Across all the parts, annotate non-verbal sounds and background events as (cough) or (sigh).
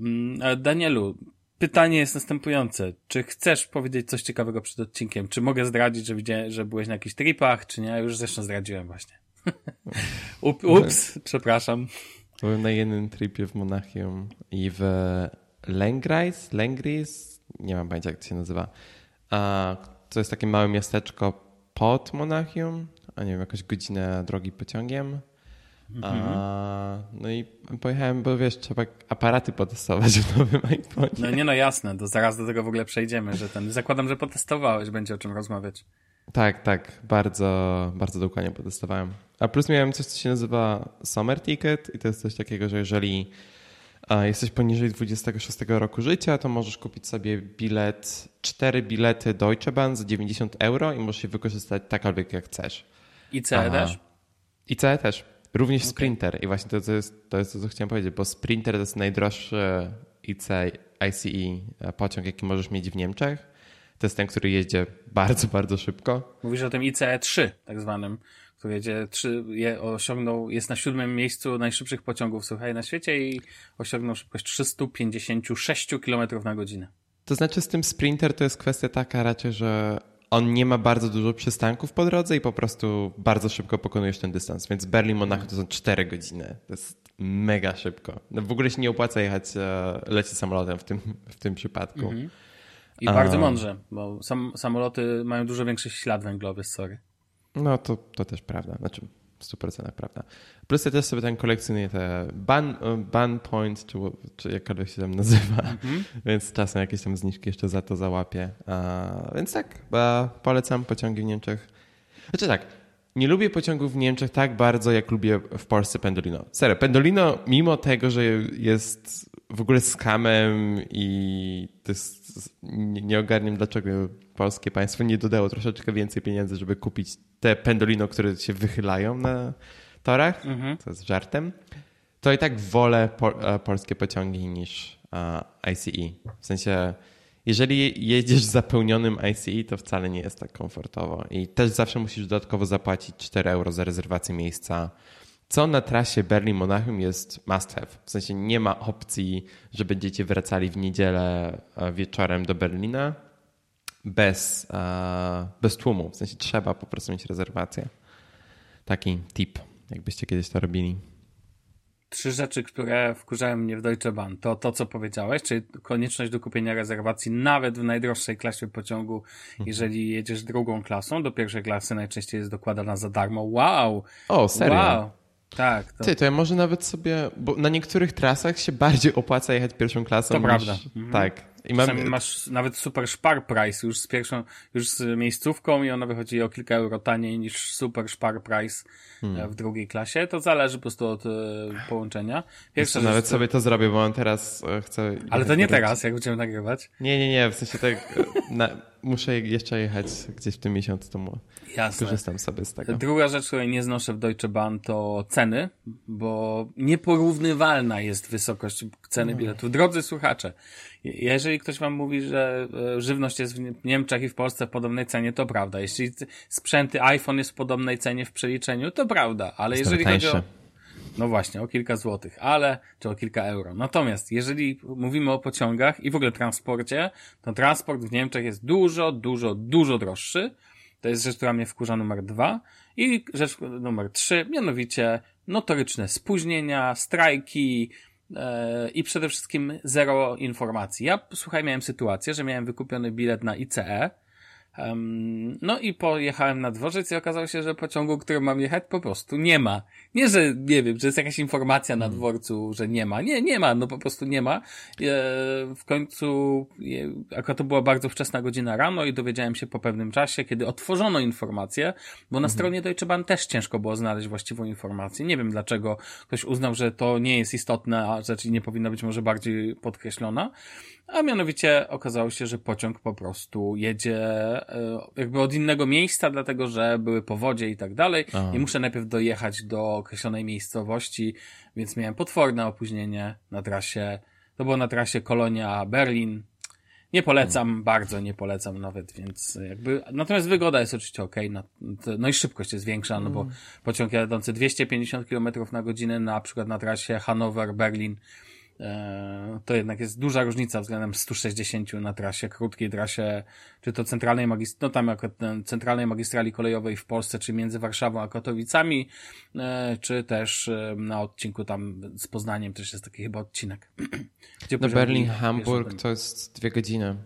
Mm, e, Danielu, pytanie jest następujące. Czy chcesz powiedzieć coś ciekawego przed odcinkiem? Czy mogę zdradzić, że, widziałem, że byłeś na jakichś tripach, czy nie? Już zresztą zdradziłem właśnie. (laughs) Up, ups, przepraszam. Byłem na jednym tripie w Monachium i w Lengrais, Lengris, nie mam pojęcia jak to się nazywa. A, to jest takie małe miasteczko pod Monachium, a nie wiem, jakąś godzinę drogi pociągiem. A, Mhm. no i pojechałem, bo wiesz, trzeba aparaty potestować w nowym iPhone. No nie no jasne, to zaraz do tego w ogóle przejdziemy, że ten, zakładam, że potestowałeś, będzie o czym rozmawiać. Tak, tak, bardzo, bardzo dokładnie potestowałem. A plus miałem coś, co się nazywa Summer Ticket i to jest coś takiego, że jeżeli a, jesteś poniżej 26 roku życia, to możesz kupić sobie bilet, cztery bilety Deutsche Bahn za 90 euro i możesz je wykorzystać takolwiek jak chcesz. ICE Aha. też? I CE też. Również Sprinter. I właśnie to, to, jest, to jest to, co chciałem powiedzieć, bo Sprinter to jest najdroższy ICE, ICE pociąg, jaki możesz mieć w Niemczech. To jest ten, który jeździ bardzo, (laughs) bardzo szybko. Mówisz o tym ICE 3, tak zwanym, który jedzie 3, je, osiągnął, jest na siódmym miejscu najszybszych pociągów, słuchaj, na świecie i osiągnął szybkość 356 km na godzinę. To znaczy z tym Sprinter to jest kwestia taka raczej, że on nie ma bardzo dużo przystanków po drodze i po prostu bardzo szybko pokonujesz ten dystans. Więc Berlin-Monaco to są 4 godziny. To jest mega szybko. No w ogóle się nie opłaca jechać, e, lecieć samolotem w tym, w tym przypadku. I A. bardzo mądrze, bo sam, samoloty mają dużo większy ślad węglowy, sorry. No to, to też prawda. Znaczy 100% prawda. Plus ja też sobie tam kolekcjonuję te ban, ban point, czy, czy jakkolwiek się tam nazywa. (laughs) Więc czasem jakieś tam zniżki jeszcze za to załapię. Więc tak, polecam pociągi w Niemczech. Znaczy tak, nie lubię pociągów w Niemczech tak bardzo, jak lubię w Polsce Pendolino. Serio, Pendolino, mimo tego, że jest w ogóle skamem i to jest, nie, nie ogarniam, dlaczego polskie państwo nie dodało troszeczkę więcej pieniędzy, żeby kupić te Pendolino, które się wychylają na torach, to jest żartem, to i tak wolę po, e, polskie pociągi niż e, ICE. W sensie, jeżeli jedziesz zapełnionym ICE, to wcale nie jest tak komfortowo. I też zawsze musisz dodatkowo zapłacić 4 euro za rezerwację miejsca, co na trasie Berlin-Monachium jest must have. W sensie nie ma opcji, że będziecie wracali w niedzielę e, wieczorem do Berlina bez, e, bez tłumu. W sensie trzeba po prostu mieć rezerwację. Taki tip, jakbyście kiedyś to robili. Trzy rzeczy, które wkurzają mnie w Deutsche Bahn, to to, co powiedziałeś, czyli konieczność do kupienia rezerwacji nawet w najdroższej klasie pociągu, jeżeli jedziesz drugą klasą. Do pierwszej klasy najczęściej jest dokładana za darmo. Wow! O, serio? Wow! Tak, to, Ty, to ja może nawet sobie, bo na niektórych trasach się bardziej opłaca jechać pierwszą klasą To niż... prawda. Mhm. Tak. I mam, Czasami masz nawet super szpar price już z pierwszą, już z miejscówką i ona wychodzi o kilka euro taniej niż super szpar price Hmm. e, w drugiej klasie. To zależy po prostu od e, połączenia. Pierwsza nawet rzecz, sobie to zrobię, bo mam teraz e, chcę... ale to nie teraz, jak będziemy nagrywać. Nie, nie, nie, w sensie tak, na, muszę jeszcze jechać gdzieś w tym miesiącu, to Jasne. korzystam sobie z tego. Druga rzecz, której nie znoszę w Deutsche Bahn to ceny, bo nieporównywalna jest wysokość ceny biletów. Drodzy słuchacze, je- jeżeli ktoś wam mówi, że e, żywność jest w Nie- Niemczech i w Polsce w podobnej cenie, to prawda. Jeśli sprzęty iPhone jest w podobnej cenie w przeliczeniu, to prawda. Ale jeżeli chodzi o... No właśnie, o kilka złotych, ale, czy o kilka euro. Natomiast jeżeli mówimy o pociągach i w ogóle transporcie, to transport w Niemczech jest dużo, dużo, dużo droższy. To jest rzecz, która mnie wkurza numer dwa. I rzecz numer trzy, mianowicie notoryczne spóźnienia, strajki e, i przede wszystkim zero informacji. Ja, słuchaj, miałem sytuację, że miałem wykupiony bilet na ICE, Em, no i pojechałem na dworzec i okazało się, że pociągu, którym mam jechać, po prostu nie ma. Nie, że nie wiem, że jest jakaś informacja na dworcu, że nie ma. Nie, nie ma, no po prostu nie ma. E, w końcu, e, akurat to była bardzo wczesna godzina rano i dowiedziałem się po pewnym czasie, kiedy otworzono informację, bo na stronie Deutsche Bahn też ciężko było znaleźć właściwą informację. Nie wiem dlaczego ktoś uznał, że to nie jest istotna rzecz i nie powinna być może bardziej podkreślona. A mianowicie okazało się, że pociąg po prostu jedzie e, jakby od innego miejsca, dlatego że były powodzie i tak dalej. Aha. I muszę najpierw dojechać do określonej miejscowości, więc miałem potworne opóźnienie na trasie. To było na trasie Kolonia Berlin. Nie polecam, bardzo nie polecam nawet, więc jakby, natomiast wygoda jest oczywiście ok, no, no i szybkość jest większa, no bo pociąg jadący 250 km na godzinę na przykład na trasie Hanower-Berlin to jednak jest duża różnica względem 160 na trasie, krótkiej trasie, czy to centralnej magistrali, no tam akurat centralnej magistrali kolejowej w Polsce, czy między Warszawą a Katowicami, e, czy też e, na odcinku tam z Poznaniem też jest taki chyba odcinek. (clears throat) Gdzie no Berlin, Hamburg to jest dwie godziny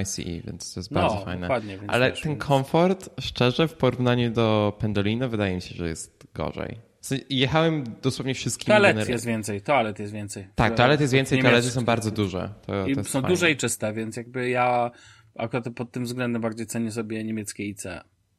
ICE, więc to jest bardzo no, fajne. Ale wiesz, ten więc... komfort, szczerze, w porównaniu do Pendolino wydaje mi się, że jest gorzej. Jechałem dosłownie wszystkimi. Toalet jest więcej, toalet jest więcej. Tak, toalet jest więcej, toalety są bardzo duże. To, to są fajne. duże i czyste, więc jakby ja akurat pod tym względem bardziej cenię sobie niemieckie IC.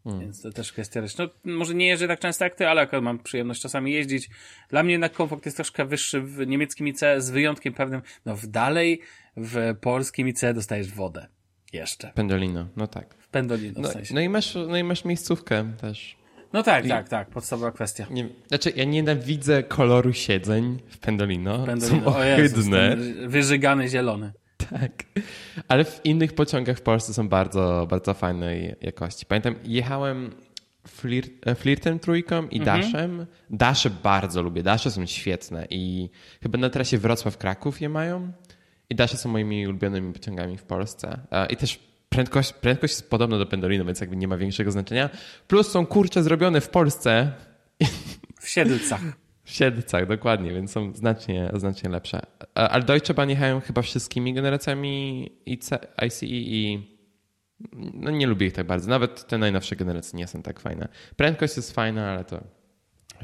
Hmm. Więc to też kwestia reszty. No, może nie jeżdżę tak często jak ty, ale akurat mam przyjemność czasami jeździć. Dla mnie jednak komfort jest troszkę wyższy w niemieckim IC, z wyjątkiem pewnym, no w dalej w polskim IC dostajesz wodę. Jeszcze. Pendolino, no tak. W Pendolino no, w sensie. No i masz, no i masz miejscówkę też. No tak, I, tak, tak, podstawowa kwestia. Nie, znaczy, ja nienawidzę koloru siedzeń w Pendolino. Pendolino. Są ohydne. wyżygany zielony. Tak. Ale w innych pociągach w Polsce są bardzo, bardzo fajnej jakości. Pamiętam, jechałem flirt, e, flirtem trójką i mhm. daszem. Dasze bardzo lubię. Dasze są świetne i chyba na trasie Wrocław-Kraków je mają. I dasze są moimi ulubionymi pociągami w Polsce. E, I też prędkość, prędkość jest podobna do Pendolino, więc jakby nie ma większego znaczenia. Plus są kurcze zrobione w Polsce. W Siedlcach. W Siedlcach, dokładnie, więc są znacznie, znacznie lepsze. Ale Deutsche Bahn jechają chyba wszystkimi generacjami ICE i no nie lubię ich tak bardzo. Nawet te najnowsze generacje nie są tak fajne. Prędkość jest fajna, ale to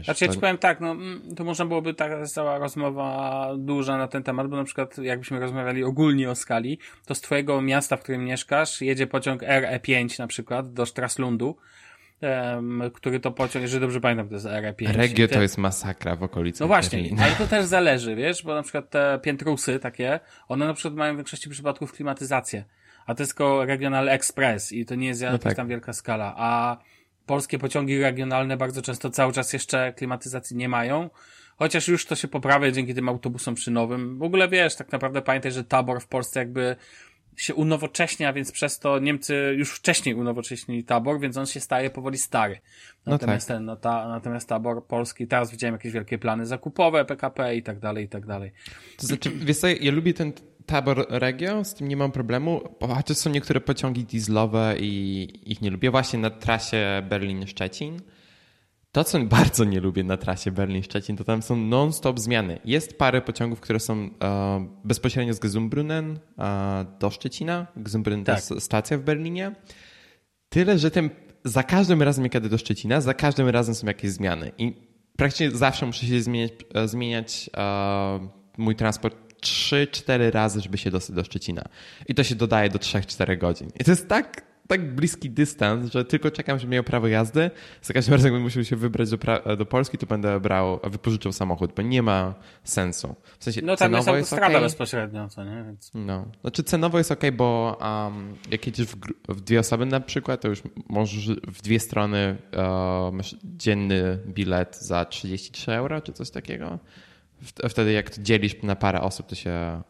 znaczy ja ci powiem tak, no mm, to można byłoby taka cała rozmowa duża na ten temat, bo na przykład jakbyśmy rozmawiali ogólnie o skali, to z twojego miasta, w którym mieszkasz, jedzie pociąg RE5 na przykład do Straslundu, um, który to pociąg, jeżeli dobrze pamiętam, to jest RE5. Regio te... to jest masakra w okolicy. No właśnie, ale to (laughs) też zależy, wiesz, bo na przykład te piętrusy takie, one na przykład mają w większości przypadków klimatyzację, a to jest tylko Regional Express i to nie jest no jakaś tak. tam wielka skala, a polskie pociągi regionalne bardzo często cały czas jeszcze klimatyzacji nie mają. Chociaż już to się poprawia dzięki tym autobusom szynowym. W ogóle wiesz, tak naprawdę pamiętaj, że tabor w Polsce jakby się unowocześnia, więc przez to Niemcy już wcześniej unowocześnili tabor, więc on się staje powoli stary. Natomiast, no tak. ten, no ta, natomiast tabor polski, teraz widziałem jakieś wielkie plany zakupowe, PKP i tak dalej, i tak dalej. To znaczy, wiesz co, ja lubię ten tabor regio, z tym nie mam problemu, chociaż są niektóre pociągi dieslowe i ich nie lubię. Właśnie na trasie Berlin-Szczecin. To, co (laughs) bardzo nie lubię na trasie Berlin-Szczecin, to tam są non-stop zmiany. Jest parę pociągów, które są e, bezpośrednio z Gesumbrünnen e, do Szczecina. Gesumbrünnen tak. to jest stacja w Berlinie. Tyle, że ten, za każdym razem, jak jadę do Szczecina, za każdym razem są jakieś zmiany. I praktycznie zawsze muszę się zmieniać, e, zmieniać mój transport 3-4 razy, żeby się dostać do Szczecina. I to się dodaje do 3-4 godzin. I to jest tak, tak bliski dystans, że tylko czekam, żeby miał prawo jazdy. Za każdym razem, jakbym musiał się wybrać do, do Polski, to będę brał, wypożyczył samochód, bo nie ma sensu. W sensie no tam jest autostrada okay. bezpośrednio, co nie? Więc... No. Znaczy cenowo jest ok, bo um, jak jedziesz w, w, dwie osoby na przykład, to już możesz w dwie strony masz dzienny bilet za 33 euro, czy coś takiego wtedy jak to dzielisz na parę osób, to się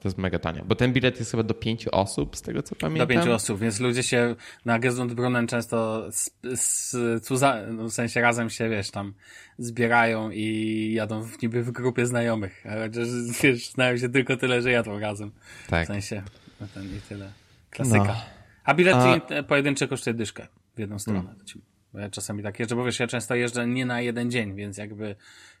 to jest mega tanie. Bo ten bilet jest chyba do pięciu osób, z tego co pamiętam. Do pięciu osób, więc ludzie się na Gesundbrunnen często z, z, no w sensie razem się, wiesz, tam zbierają i jadą w, niby w grupie znajomych. Chociaż, wiesz, znają się tylko tyle, że jadą razem. Tak. W sensie, no ten i tyle. Klasyka. No. A bilet A... pojedynczy kosztuje dyszkę w jedną stronę. Hmm. Bo ja czasami tak jeżdżę, bo wiesz, ja często jeżdżę nie na jeden dzień, więc jakby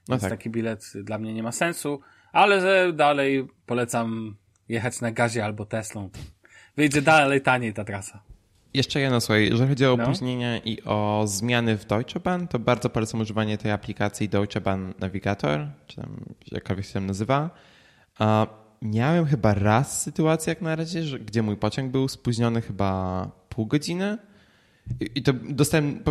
no więc tak. taki bilet dla mnie nie ma sensu, ale dalej polecam jechać na gazie albo Teslą. Wyjdzie dalej taniej ta trasa. Jeszcze jedno, słuchaj, jeżeli chodzi o no. opóźnienia i o zmiany w Deutsche Bahn, to bardzo polecam używanie tej aplikacji Deutsche Bahn Navigator, czy tam jakkolwiek się tam nazywa. miałem chyba raz sytuację jak na razie, że, gdzie mój pociąg był spóźniony chyba pół godziny, i to dostałem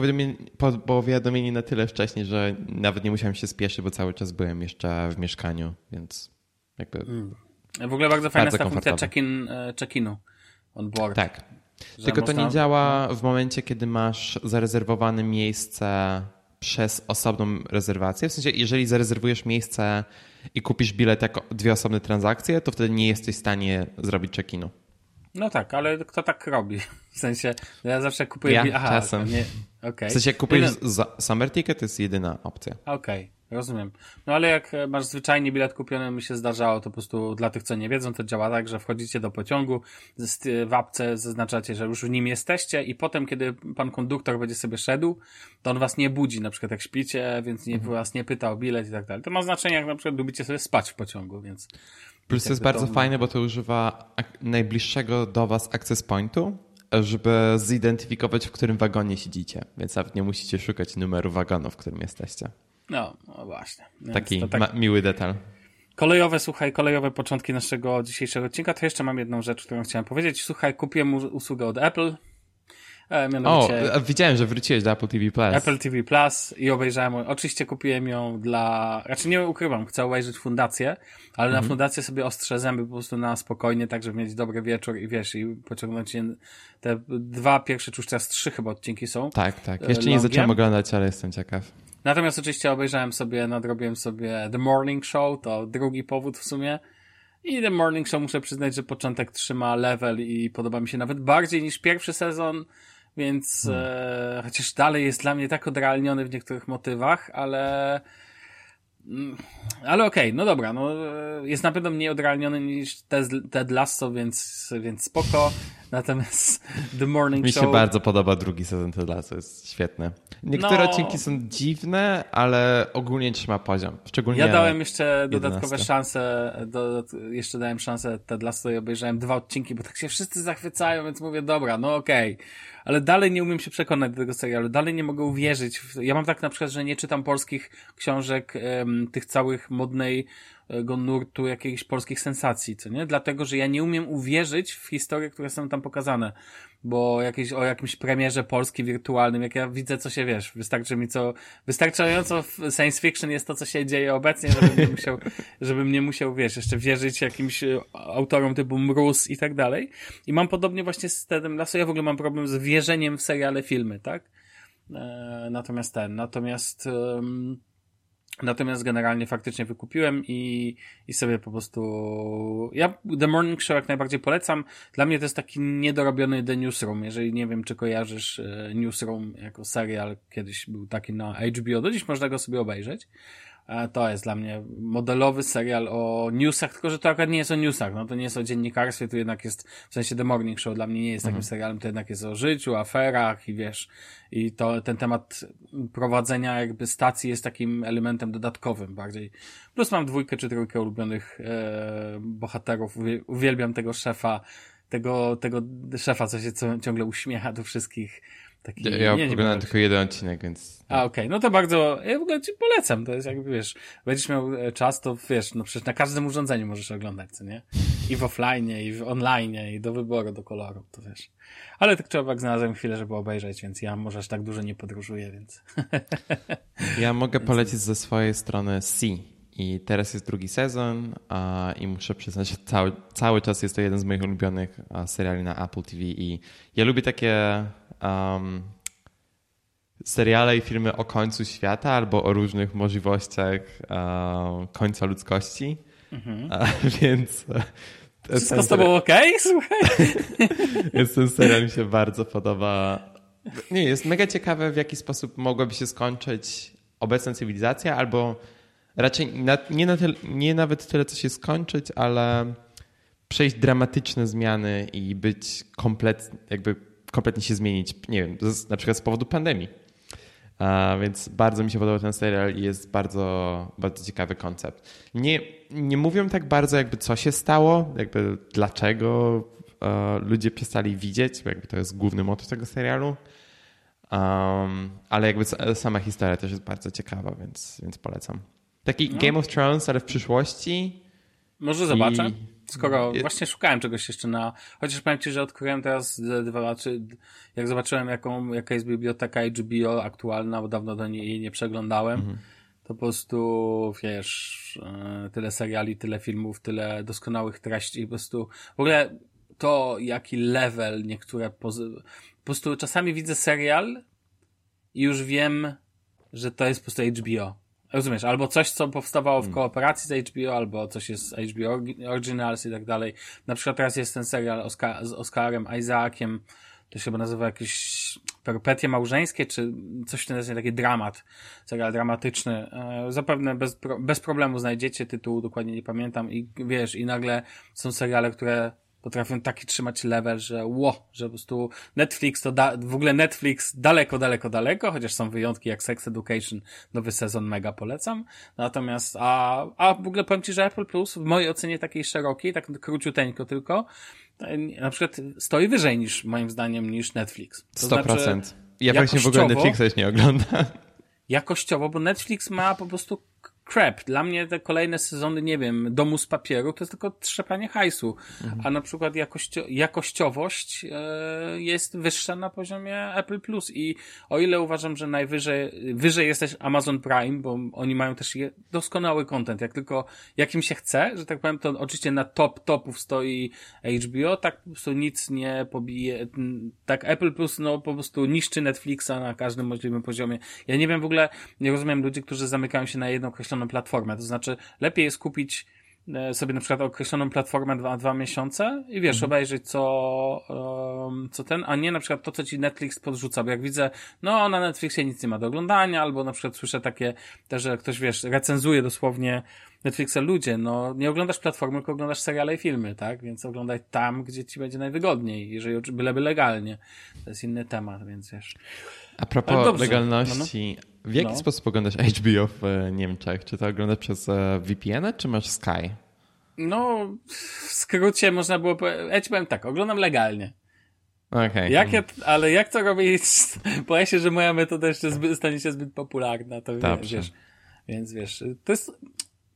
powiadomienie na tyle wcześniej, że nawet nie musiałem się spieszyć, bo cały czas byłem jeszcze w mieszkaniu, więc jakby. Mm. W ogóle bardzo fajna jest ta funkcja check-in, e, check-inu on board. Tak. Tylko można... to nie działa w momencie, kiedy masz zarezerwowane miejsce przez osobną rezerwację. W sensie, jeżeli zarezerwujesz miejsce i kupisz bilet jako dwie osobne transakcje, to wtedy nie jesteś w stanie zrobić check-inu. No tak, ale kto tak robi? (laughs) W sensie, ja zawsze kupuję... Ja Aha, czasem. Nie... Okay. W sensie, jak kupujesz no... Summer Ticket, to jest jedyna opcja. Okej. Okay. Rozumiem. No ale jak masz zwyczajnie bilet kupiony, mi się zdarzało, to po prostu dla tych, co nie wiedzą, to działa tak, że wchodzicie do pociągu, w apce zaznaczacie, że już w nim jesteście i potem, kiedy pan konduktor będzie sobie szedł, to on was nie budzi, na przykład jak śpicie, więc nie, mhm. was nie pyta o bilet i tak dalej. To ma znaczenie, jak na przykład lubicie sobie spać w pociągu, więc... Plus to jest bardzo fajne, bo to używa najbliższego do was access pointu, żeby zidentyfikować, w którym wagonie siedzicie, więc nawet nie musicie szukać numeru wagonu, w którym jesteście. No, no właśnie. Taki tak... miły detal. Kolejowe, słuchaj, kolejowe początki naszego dzisiejszego odcinka. To jeszcze mam jedną rzecz, którą chciałem powiedzieć. Słuchaj, kupiłem usługę od Apple. E, mianowicie... O, widziałem, że wróciłeś do Apple TV Plus. Apple TV Plus i obejrzałem. Oczywiście kupiłem ją dla. Raczej nie ukrywam, chcę obejrzeć fundację, ale na mhm. fundację sobie ostrze zęby po prostu na spokojnie, tak żeby mieć dobry wieczór i wiesz, i pociągnąć je. Te dwa pierwsze, czy już teraz trzy chyba odcinki są. Tak, tak. Jeszcze longiem. nie zacząłem oglądać, ale jestem ciekaw. Natomiast oczywiście obejrzałem sobie, nadrobiłem sobie The Morning Show, to drugi powód w sumie. I The Morning Show muszę przyznać, że początek trzyma level i podoba mi się nawet bardziej niż pierwszy sezon, więc hmm. e, chociaż dalej jest dla mnie tak odrealniony w niektórych motywach, ale mm, ale okej, okay, no dobra, no e, jest na pewno mniej odrealniony niż Ted Lasso, więc, więc spoko. Natomiast (laughs) The Morning Mi Show... Mi się bardzo podoba drugi sezon Ted Lasso, jest świetne. Niektóre no... odcinki są dziwne, ale ogólnie trzyma poziom. Szczególnie ja dałem jeszcze dodatkowe szanse, do, jeszcze dałem szansę Ted Lasso i obejrzałem dwa odcinki, bo tak się wszyscy zachwycają, więc mówię, dobra, no okej. Okay. Ale dalej nie umiem się przekonać do tego serialu, dalej nie mogę uwierzyć. Ja mam tak na przykład, że nie czytam polskich książek, tych całych modnej go nurtu jakichś polskich sensacji, co nie? Dlatego, że ja nie umiem uwierzyć w historie, które są tam pokazane, bo jakieś, o jakimś premierze polski wirtualnym, jak ja widzę, co się wiesz, wystarczy mi co, wystarczająco w science fiction jest to, co się dzieje obecnie, żebym nie musiał, (laughs) żebym nie musiał, wiesz, jeszcze wierzyć jakimś e, autorom typu Mróz i tak dalej. I mam podobnie właśnie z Tedem Lasso, ja w ogóle mam problem z wierzeniem w seriale, filmy, tak? E, natomiast ten, natomiast, um, Natomiast generalnie faktycznie wykupiłem i, i sobie po prostu. Ja The Morning Show jak najbardziej polecam. Dla mnie to jest taki niedorobiony The Newsroom. Jeżeli nie wiem, czy kojarzysz e, Newsroom jako serial, kiedyś był taki na HBO, do dziś można go sobie obejrzeć. To jest dla mnie modelowy serial o newsach, tylko że to akurat nie jest o newsach, no to nie jest o dziennikarstwie, to jednak jest, w sensie The Morning Show dla mnie nie jest takim mhm. serialem, to jednak jest o życiu, aferach i wiesz, i to ten temat prowadzenia jakby stacji jest takim elementem dodatkowym bardziej. Plus mam dwójkę czy trójkę ulubionych e, bohaterów, uwielbiam tego szefa, tego, tego szefa, co się ciągle uśmiecha do wszystkich Taki, ja nie, oglądałem tylko jeden odcinek, więc... A, okej, okay. no to bardzo, ja w ogóle ci polecam, to jest jakby, wiesz, będziesz miał e, czas, to wiesz, no przecież na każdym urządzeniu możesz oglądać, co nie? I w offline, i w online, i do wyboru, do koloru, to wiesz. Ale tak człowiek znalazłem chwilę, żeby obejrzeć, więc ja może aż tak dużo nie podróżuję, więc... (laughs) ja mogę polecić ze swojej strony C. I teraz jest drugi sezon a, i muszę przyznać, że cały, cały czas jest to jeden z moich ulubionych seriali na Apple TV i ja lubię takie um, seriale i filmy o końcu świata albo o różnych możliwościach um, końca ludzkości. Mhm. A, (laughs) więc. Wszystko z tobą okej? (laughs) Słuchaj. (laughs) więc ten serial mi się bardzo podoba. Nie, jest mega ciekawe, w jaki sposób mogłaby się skończyć obecna cywilizacja, albo raczej na, nie, na tyle, nie nawet tyle, co się skończyć, ale przejść dramatyczne zmiany i być kompletnie, jakby kompletnie się zmienić, nie wiem, na przykład z powodu pandemii. A, więc bardzo mi się podobał ten serial i jest bardzo, bardzo ciekawy koncept. Nie, nie mówią tak bardzo jakby co się stało, jakby dlaczego e, ludzie przestali widzieć, bo jakby to jest główny motyw tego serialu. Um, ale jakby sama historia też jest bardzo ciekawa, więc, więc polecam. Taki no. Game of Thrones, ale w przyszłości. Może zobaczę. I Skoro właśnie szukałem czegoś jeszcze na. Chociaż powiem ci, że odkryłem teraz dwa, czy jak zobaczyłem, jaką, jaka jest biblioteka HBO aktualna, bo dawno do niej nie przeglądałem, mhm. to po prostu wiesz, e, tyle seriali, tyle filmów, tyle doskonałych treści, po prostu w ogóle to, jaki level niektóre pozy... po prostu czasami widzę serial i już wiem, że to jest po prostu HBO. Rozumiesz, albo coś, co powstawało w hmm. kooperacji z HBO, albo coś jest z HBO Originals i tak dalej. Na przykład teraz jest ten serial Oscar, z Oscarem Isaaciem, to się chyba nazywa jakieś perpetie małżeńskie, czy coś w tym rodzaju, taki dramat, serial dramatyczny. E, zapewne bez, bez problemu znajdziecie tytuł, dokładnie nie pamiętam i wiesz, i nagle są seriale, które potrafią taki trzymać level, że ło, że po prostu Netflix to da, w ogóle Netflix daleko, daleko, daleko, chociaż są wyjątki jak Sex Education, nowy sezon mega polecam. Natomiast, a, a w ogóle powiem Ci, że Apple Plus w mojej ocenie takiej szerokiej, tak króciuteńko tylko, na przykład stoi wyżej niż, moim zdaniem, niż Netflix. To 100%. Znaczy, ja właśnie w ogóle Netflixa już nie oglądam. Jakościowo, bo Netflix ma po prostu crap. Dla mnie te kolejne sezony, nie wiem, Domu z papieru to jest tylko trzepanie hajsu, mhm. a na przykład jakościo jakościowość e, jest wyższa na poziomie Apple Plus i o ile uważam, że najwyżej wyżej jesteś Amazon Prime, bo oni mają też doskonały content, jak tylko jakim się chce, że tak powiem, to oczywiście na top topów stoi HBO, tak po prostu nic nie pobije, tak Apple Plus no po prostu niszczy Netflixa na każdym możliwym poziomie. Ja nie wiem w ogóle, nie rozumiem ludzi, którzy zamykają się na jedną określoną określoną platformę. To znaczy, lepiej jest kupić e, sobie na przykład określoną platformę dwa, dwa miesiące i wiesz, mhm. obejrzeć co, um, co ten, a nie na przykład to, co ci Netflix podrzuca, bo jak widzę, no na Netflixie nic nie ma do oglądania, albo na przykład słyszę takie też, że ktoś, wiesz, recenzuje dosłownie Netflixa ludzie, no nie oglądasz platformy, tylko oglądasz seriale i filmy, tak? Więc oglądaj tam, gdzie ci będzie najwygodniej, jeżeli byleby legalnie. To jest inny temat, więc wiesz. A propos legalności, no, no. W jaki no. sposób oglądasz HBO w e, Niemczech? Czy to oglądasz przez e, VPN, czy masz Sky? No, w skrócie można było powiedzieć, powiem tak, oglądam legalnie. Okay. Jak ja, ale jak to robić? (laughs) Boję się, że moja metoda jeszcze zbyt, stanie się zbyt popularna, to Dobrze. wiesz. Więc wiesz, to jest,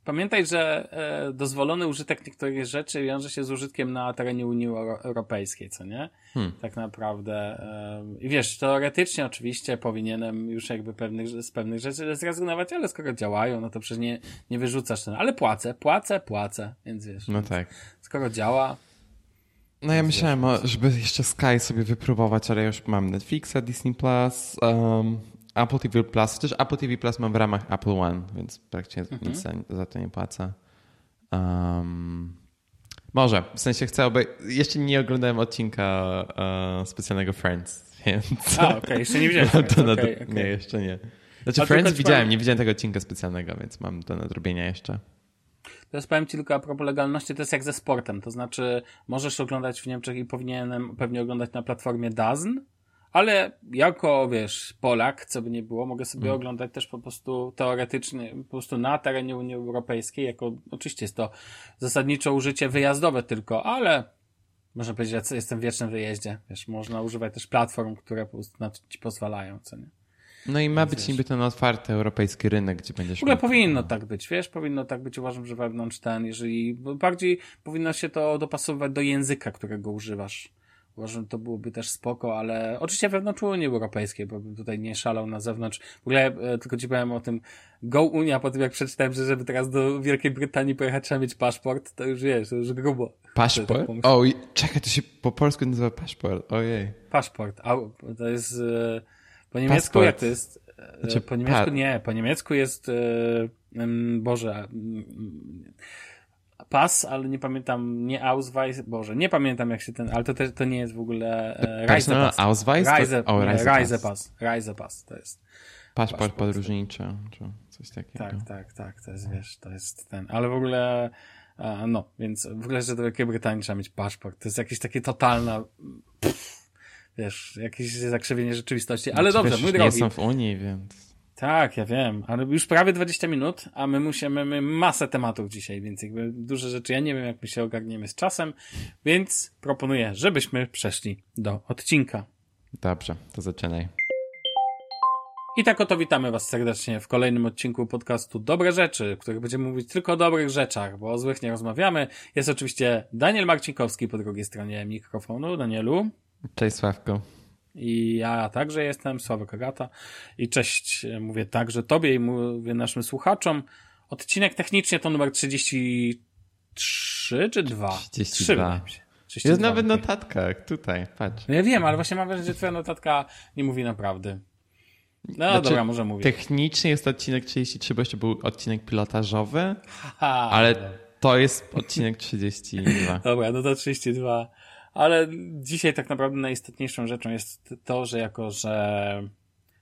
Pamiętaj, że e, dozwolony użytek niektórych rzeczy wiąże się z użytkiem na terenie Unii Europejskiej, co nie? Hmm. Tak naprawdę. E, I wiesz, teoretycznie oczywiście powinienem już jakby pewnych, z pewnych rzeczy zrezygnować, ale skoro działają, no to przecież nie, nie wyrzucasz ten. Ale płacę, płacę, płacę, więc wiesz. No tak. Skoro działa. No ja myślałem, żeby jeszcze Sky sobie wypróbować, ale już mam Netflixa, Disney Plus, um, Apple TV Plus, też Apple TV Plus mam w ramach Apple One, więc praktycznie mhm. nic za, za, to nie płacę. Um, może, w sensie chcę obej... Jeszcze nie oglądałem odcinka uh, specjalnego Friends, (laughs) więc... A, okej, okay. jeszcze nie widziałem (laughs) Friends. to okay, okay. Nie, jeszcze nie. Znaczy A Friends widziałem, nie widziałem tego odcinka specjalnego, więc mam do nadrobienia jeszcze. Teraz powiem Ci tylko a propos legalności, to jest jak ze sportem, to znaczy możesz oglądać w Niemczech i powinienem pewnie oglądać na platformie DAZN, ale jako, wiesz, Polak, co by nie było, mogę sobie hmm. oglądać też po prostu teoretycznie, po prostu na terenie Unii Europejskiej, jako, oczywiście jest to zasadniczo użycie wyjazdowe tylko, ale można powiedzieć, że jestem w wiecznym wyjeździe, wiesz, można używać też platform, które po prostu na to ci pozwalają, co nie? No i ma Więc być wiesz, niby ten otwarty europejski rynek, gdzie będziesz... W ogóle powinno tak być, wiesz, powinno tak być, uważam, że wewnątrz ten, jeżeli, bardziej powinno się to dopasowywać do języka, którego używasz Uważam, to byłoby też spoko, ale oczywiście wewnątrz Unii Europejskiej, bo bym tutaj nie szalał na zewnątrz. W ogóle e, tylko ci powiem o tym Go Unia, po tym jak przeczytałem, że żeby teraz do Wielkiej Brytanii pojechać trzeba mieć paszport, to już wiesz, to już grubo. Paszport? Tak o, czekaj, to się po polsku nazywa paszport, ojej. Paszport, a, to jest e, po niemiecku jak to jest? E, znaczy, po niemiecku nie, po niemiecku jest Boże pas, ale nie pamiętam, nie Ausweis, Boże, nie pamiętam jak się ten, ale to, też, to nie jest w ogóle e, Reisepass. Ausweis? Reise, to, Reisepass. Reisepass, to jest. Paszport podróżniczy, czy coś takiego. Tak, tak, tak, to jest, wiesz, to jest ten, ale w ogóle, no, więc w ogóle, że do Wielkiej Brytanii trzeba mieć paszport, to jest jakieś takie totalna, pff, wiesz, jakieś zakrzywienie rzeczywistości, ale znaczy, dobrze, wiesz, mój drogi. nie są w Unii, więc... Tak, ja wiem, ale już prawie 20 minut, a my musimy, my masę tematów dzisiaj, więc jakby duże rzeczy, ja nie wiem, jak my się ogarniemy z czasem, więc proponuję, żebyśmy przeszli do odcinka. Dobrze, to zaczynaj. I tak oto witamy Was serdecznie w kolejnym odcinku podcastu Dobre Rzeczy, w których będziemy mówić tylko o dobrych rzeczach, bo o złych nie rozmawiamy. Jest oczywiście Daniel Marcinkowski po drugiej stronie mikrofonu. Danielu. Cześć Sławko. I ja także jestem, Sławek Agata. I cześć, mówię także tobie i mówię naszym słuchaczom. Odcinek technicznie to numer 33 czy 2? 32. 32 jest nawet notatka, jak tutaj, patrz. No ja wiem, ale właśnie mam wrażenie, że twoja notatka nie mówi naprawdę. No znaczy, dobra, może mówić. Technicznie jest odcinek 33, bo jeszcze był odcinek pilotażowy, ale to jest odcinek 32. (laughs) Dobra, no to 32 Ale dzisiaj tak naprawdę najistotniejszą rzeczą jest to, że jako, że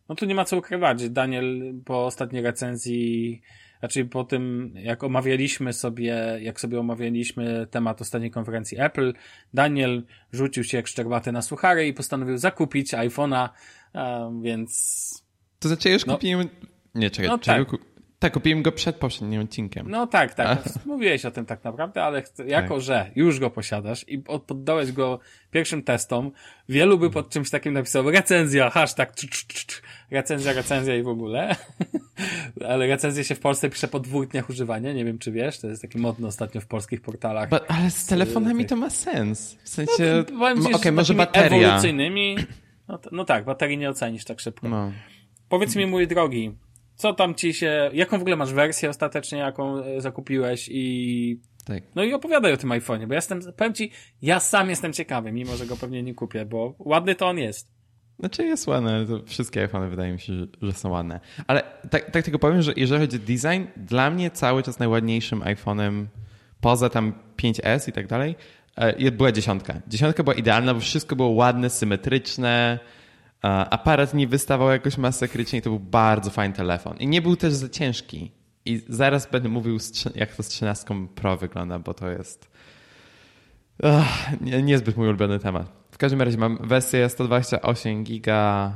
no tu nie ma co ukrywać. Daniel po ostatniej recenzji, raczej po tym, jak omawialiśmy sobie, jak sobie omawialiśmy temat ostatniej konferencji Apple, Daniel rzucił się jak szczerbaty na suchary i postanowił zakupić iPhone'a, więc... To znaczy, już no, kupiłem... Nie, czekaj, no tak. Tak, kupiłem go przed poprzednim odcinkiem. No tak, tak. (laughs) Mówiłeś o tym tak naprawdę, ale jako, tak. że już go posiadasz i poddałeś go pierwszym testom, wielu by pod czymś takim napisał recenzja, hashtag, cz, cz, cz, recenzja, recenzja i w ogóle. (laughs) ale recenzja się w Polsce pisze po dwóch dniach używania, nie wiem czy wiesz, to jest taki modny ostatnio w polskich portalach. Ba ale z telefonami to ma sens. W sensie, no, okej, okay, może bateria. ewolucyjnymi, no, no, tak, baterii nie ocenisz tak szybko. No. Powiedz mi, mój drogi, co tam ci się, jaką w ogóle masz wersję ostatecznie, jaką e, zakupiłeś i tak. No i opowiadaj o tym iPhone'ie, bo ja jestem, powiem ci, ja sam jestem ciekawy, mimo że go pewnie nie kupię, bo ładny to on jest. Znaczy jest ładny, to wszystkie iPhony wydaje mi się, że, że, są ładne. Ale tak, tak tylko powiem, że jeżeli chodzi o design, dla mnie cały czas najładniejszym iPhone'em, poza tam 5S i tak dalej, e, była dziesiątka. Dziesiątka była idealna, bo wszystko było ładne, symetryczne, aparat nie wystawał jakoś masakrycznie i to był bardzo fajny telefon. I nie był też za ciężki. I zaraz będę mówił, jak to z 13 Pro wygląda, bo to jest Ach, nie, niezbyt mój ulubiony temat. W każdym razie mam wersję 128 giga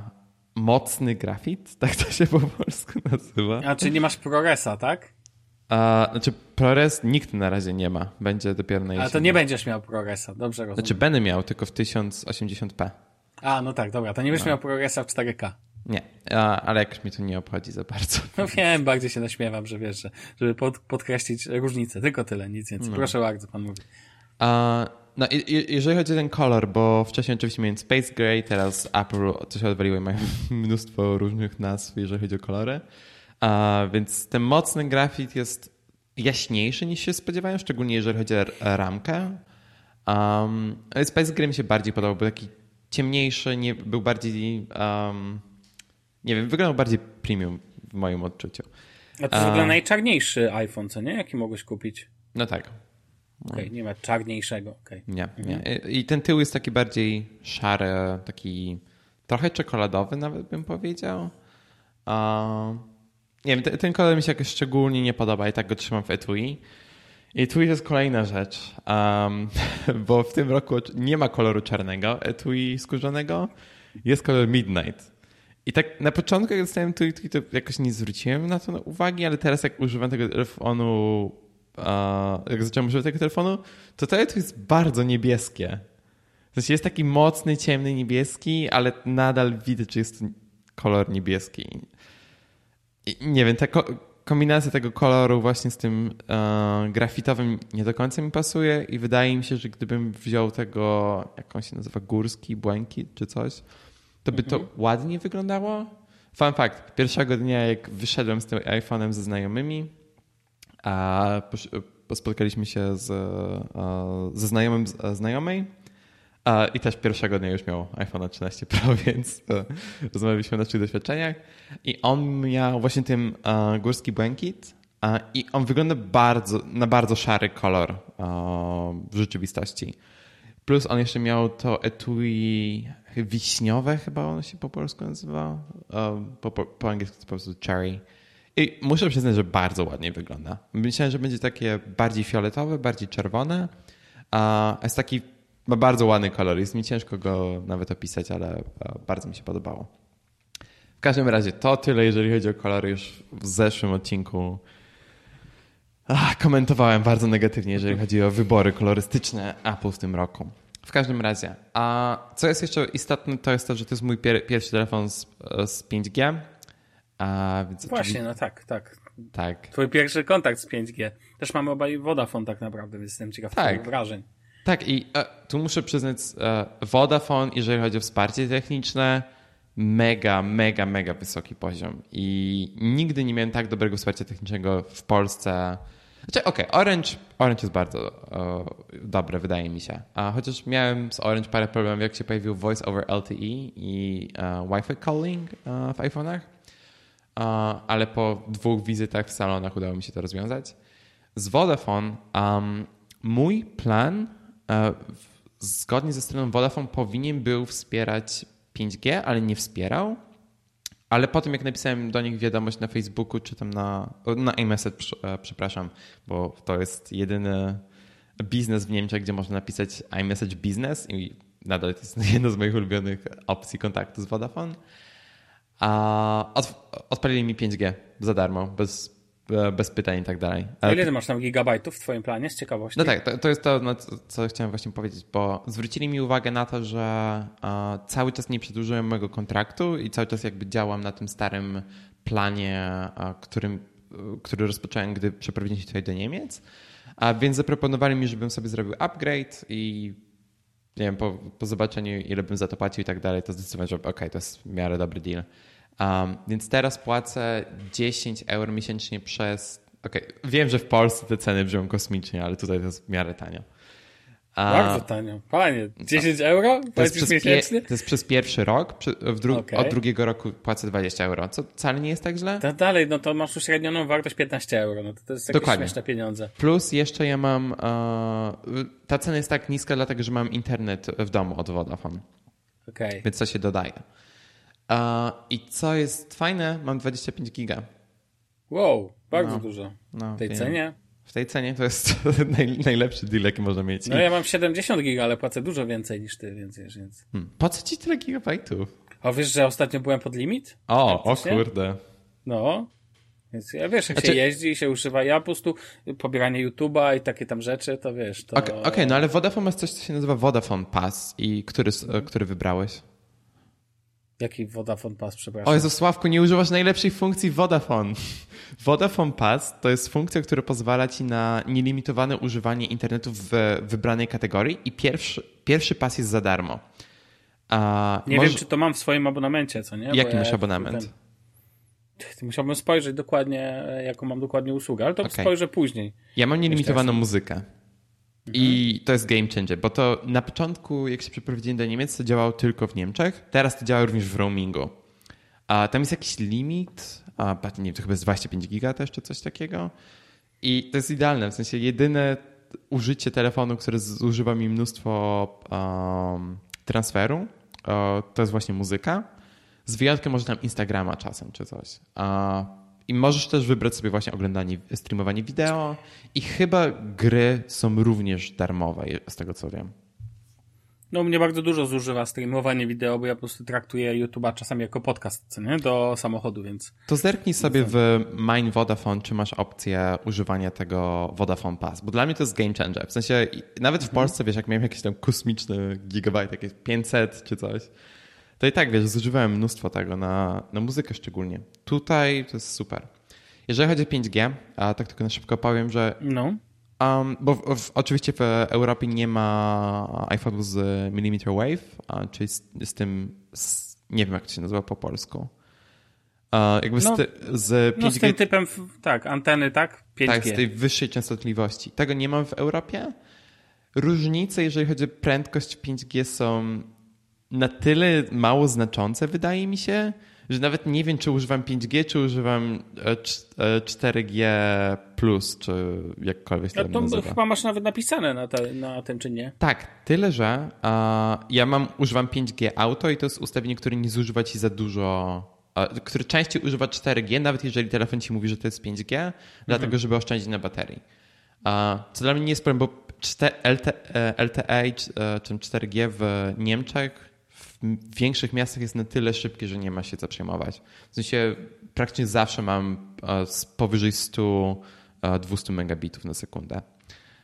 mocny grafit, (laughs) tak to się po polsku nazywa. A czy nie masz ProResa, tak? A, znaczy ProRes nikt na razie nie ma. Będzie dopiero na jesieni. Ale to nie będziesz miał ProResa, dobrze rozumiem. Znaczy będę miał, tylko w 1080p. A, no tak, dobra, to nie będziesz no. miał progresa w 4K. Nie, ale jakoś mnie to nie obchodzi za bardzo. (laughs) No wiem, bardziej się naśmiewam, że wiesz, że, żeby pod, podkreślić różnicę, tylko tyle, nic więcej. No. Proszę bardzo, pan mówi. A, no i, jeżeli chodzi o ten kolor, bo wcześniej oczywiście miałem Space Gray, teraz Apple coś odwaliło i mają (laughs) mnóstwo różnych nazw, jeżeli chodzi o kolory. A, więc ten mocny grafit jest jaśniejszy niż się spodziewałem, szczególnie jeżeli chodzi o ramkę. Um, Space Gray mi się bardziej podobał, był taki ciemniejszy, nie, był bardziej, um, nie wiem, wyglądał bardziej premium w moim odczuciu. A to jest w ogóle najczarniejszy iPhone, co nie? Jaki mogłeś kupić? No tak. Okej, okay, nie ma czarniejszego. Okay. Nie, nie. Mhm. I ten tył jest taki bardziej szary, taki trochę czekoladowy nawet bym powiedział. Nie wiem, ten, ten kolor mi się jakoś szczególnie nie podoba i tak go trzymam w etui. I tu jest kolejna rzecz, um, (laughs) bo w tym roku nie ma koloru czarnego etui skórzanego, jest kolor Midnight. I tak na początku, jak dostałem tu to jakoś nie zwróciłem na to uwagi, ale teraz jak używam tego telefonu, uh, jak zacząłem używać tego telefonu, to to jest bardzo niebieskie. W sensie jest taki mocny, ciemny niebieski, ale nadal widać, że jest kolor niebieski. I nie wiem, ta kombinacja tego koloru właśnie z tym e, grafitowym nie do końca mi pasuje i wydaje mi się, że gdybym wziął tego, jak on się nazywa, górski błękit czy coś, to by mhm. to ładnie wyglądało. Fun fact, pierwszego dnia jak wyszedłem z tym iPhone'em ze znajomymi, a spotkaliśmy się z, e, ze znajomym znajomej, i też pierwszego dnia już miał iPhone 13 Pro, (laughs) więc e, rozmawialiśmy o naszych doświadczeniach. I on miał właśnie ten e, górski błękit i on wygląda bardzo, na bardzo szary kolor w rzeczywistości. Plus on jeszcze miał to etui wiśniowe, chyba ono się po polsku nazywa. Po, po, po angielsku to po prostu cherry. I muszę przyznać, że bardzo ładnie wygląda. Myślałem, że będzie takie bardziej fioletowe, bardziej czerwone. A jest taki ma bardzo ładny kolor. Jest mi ciężko go nawet opisać, ale e, bardzo mi się podobało. W każdym razie to tyle, jeżeli chodzi o kolory. Już w zeszłym odcinku ach, komentowałem bardzo negatywnie, jeżeli chodzi o wybory kolorystyczne Apple w tym roku. W każdym razie, a co jest jeszcze istotne, to jest to, że to jest mój pier pierwszy telefon z, z 5G. A, więc Właśnie, oczywiście... no tak, tak. Tak. Twój pierwszy kontakt z 5G. Też mamy obaj Vodafone tak naprawdę, więc jestem ciekaw tak. wrażeń. Tak, i e, tu muszę przyznać, e, Vodafone, jeżeli chodzi o wsparcie techniczne, mega, mega, mega wysoki poziom. I nigdy nie miałem tak dobrego wsparcia technicznego w Polsce. Znaczy, okej, okay, Orange, Orange jest bardzo e, dobre, wydaje mi się. A chociaż miałem z Orange parę problemów, jak się pojawił Voice over LTE i Wi-Fi calling w iPhone'ach. Ale po dwóch wizytach w salonach udało mi się to rozwiązać. Z Vodafone um, mój plan zgodnie ze stroną Vodafone powinien był wspierać 5G, ale nie wspierał. Ale po tym, jak napisałem do nich wiadomość na Facebooku, czy tam na, na iMessage, e, przepraszam, bo to jest jedyny biznes w Niemczech, gdzie można napisać iMessage Business i nadal to jest (laughs) jedna z moich ulubionych opcji kontaktu z Vodafone. A odpalili mi 5G za darmo, bez E, bez pytań i tak dalej. A ile ty masz tam gigabajtów w twoim planie, z ciekawości? No tak, to, to jest to, no, co chciałem właśnie powiedzieć, bo zwrócili mi uwagę na to, że uh, cały czas nie przedłużyłem mojego kontraktu i cały czas jakby działam na tym starym planie, uh, którym, uh, który rozpocząłem, gdy przeprowadziliśmy się tutaj do Niemiec. A więc zaproponowali mi, żebym sobie zrobił upgrade i nie wiem, po, po zobaczeniu ile bym za to płacił i tak dalej, to zdecydowałem, że okej, okay, to jest w miarę dobry deal. Um, więc teraz płacę 10 euro miesięcznie przez. Okay, wiem, że w Polsce te ceny brzmią kosmicznie, ale tutaj to jest w miarę tanio. A, Bardzo tanio. Panie, 10 no. euro? To jest, przez miesięcznie? to jest przez pierwszy rok. Dru okay. Od drugiego roku płacę 20 euro, co wcale nie jest tak źle. To dalej, no to masz uśrednioną wartość 15 euro. No to, to jest jakieś Dokładnie. śmieszne pieniądze. Plus jeszcze ja mam... Uh, ta cena jest tak niska, dlatego że mam internet w domu od Vodafone. Okay. Więc to się dodaje. I co jest fajne, mam 25 giga. Wow, bardzo no, dużo. No, w tej wiem. cenie? W tej cenie to jest (laughs) najlepszy deal, jaki można mieć. No ja mam 70 giga, ale płacę dużo więcej niż ty, więc... więc... Hmm. Po co ci tyle gigabajtów? A wiesz, że ostatnio byłem pod limit? O, o kurde. No, więc ja wiesz, jak znaczy... się jeździ i się używa, ja po prostu pobieranie YouTube'a i takie tam rzeczy, to wiesz, to... Okej, okay, okay, no ale Vodafone ma coś, co się nazywa Vodafone Pass i który, mhm. który wybrałeś? Jaki Vodafone Pass, przepraszam? O Jezu, Sławku, nie używasz najlepszej funkcji Vodafone. Vodafone Pass to jest funkcja, która pozwala ci na nielimitowane używanie internetu w wybranej kategorii i pierwszy, pierwszy pas jest za darmo. A nie może... wiem, czy to mam w swoim abonamencie, co nie? Jaki masz ja abonament? Ten... Musiałbym spojrzeć dokładnie, jaką mam dokładnie usługę, ale to okay. spojrzę później. Ja mam nielimitowaną muzykę. I mhm. to jest game changer, bo to na początku, jak się przeprowadziłem do Niemiec, to działało tylko w Niemczech. Teraz to działa również w roamingu. A tam jest jakiś limit, a nie wiem, to chyba jest 25 giga też, czy coś takiego. I to jest idealne, w sensie jedyne użycie telefonu, które zużywa mi mnóstwo um, transferu, um, to jest właśnie muzyka. Z wyjątkiem może tam Instagrama czasem, czy coś. I możesz też wybrać sobie właśnie oglądanie, streamowanie wideo i chyba gry są również darmowe, z tego co wiem. No mnie bardzo dużo zużywa streamowanie wideo, bo ja po prostu traktuję YouTube'a czasami jako podcast, nie? Do samochodu, więc... To zerknij sobie w Mine Vodafone, czy masz opcję używania tego Vodafone Pass, bo dla mnie to jest game changer. W sensie nawet w. Polsce, wiesz, jak miałem jakieś tam kosmiczne gigabyte, jakieś 500 czy coś, to i tak, wiesz, zużywałem mnóstwo tego na, na muzykę szczególnie. Tutaj to jest super. Jeżeli chodzi o 5G, a tak tylko na szybko powiem, że... No. Um, bo w, w, oczywiście w Europie nie ma iPhone'u z millimeter wave, a, czyli z, z tym, z, nie wiem jak to się nazywa po polsku. Uh, jakby no, z, ty, z 5G... No z tym typem, tak, anteny, tak? 5G. Tak, z tej wyższej częstotliwości. Tego nie mam w Europie. Różnice, jeżeli chodzi o prędkość 5G są na tyle mało znaczące, wydaje mi się, że nawet nie wiem, czy używam 5G, czy używam 4G, e, czy jakkolwiek to, to nazywa. chyba masz nawet napisane na, te, na tym, czy nie? Tak, tyle, że uh, ja mam, używam 5G Auto i to jest ustawienie, które nie zużywa ci za dużo który częściej używa 4G, nawet jeżeli telefon ci mówi, że to jest 5G, mhm. dlatego żeby oszczędzić na baterii. Co dla mnie nie jest problem, bo LTE, czy 4G w Niemczech w większych miastach jest na tyle szybkie, że nie ma się co przejmować. W sensie praktycznie zawsze mam e, powyżej 100, 200 e, megabitów na sekundę.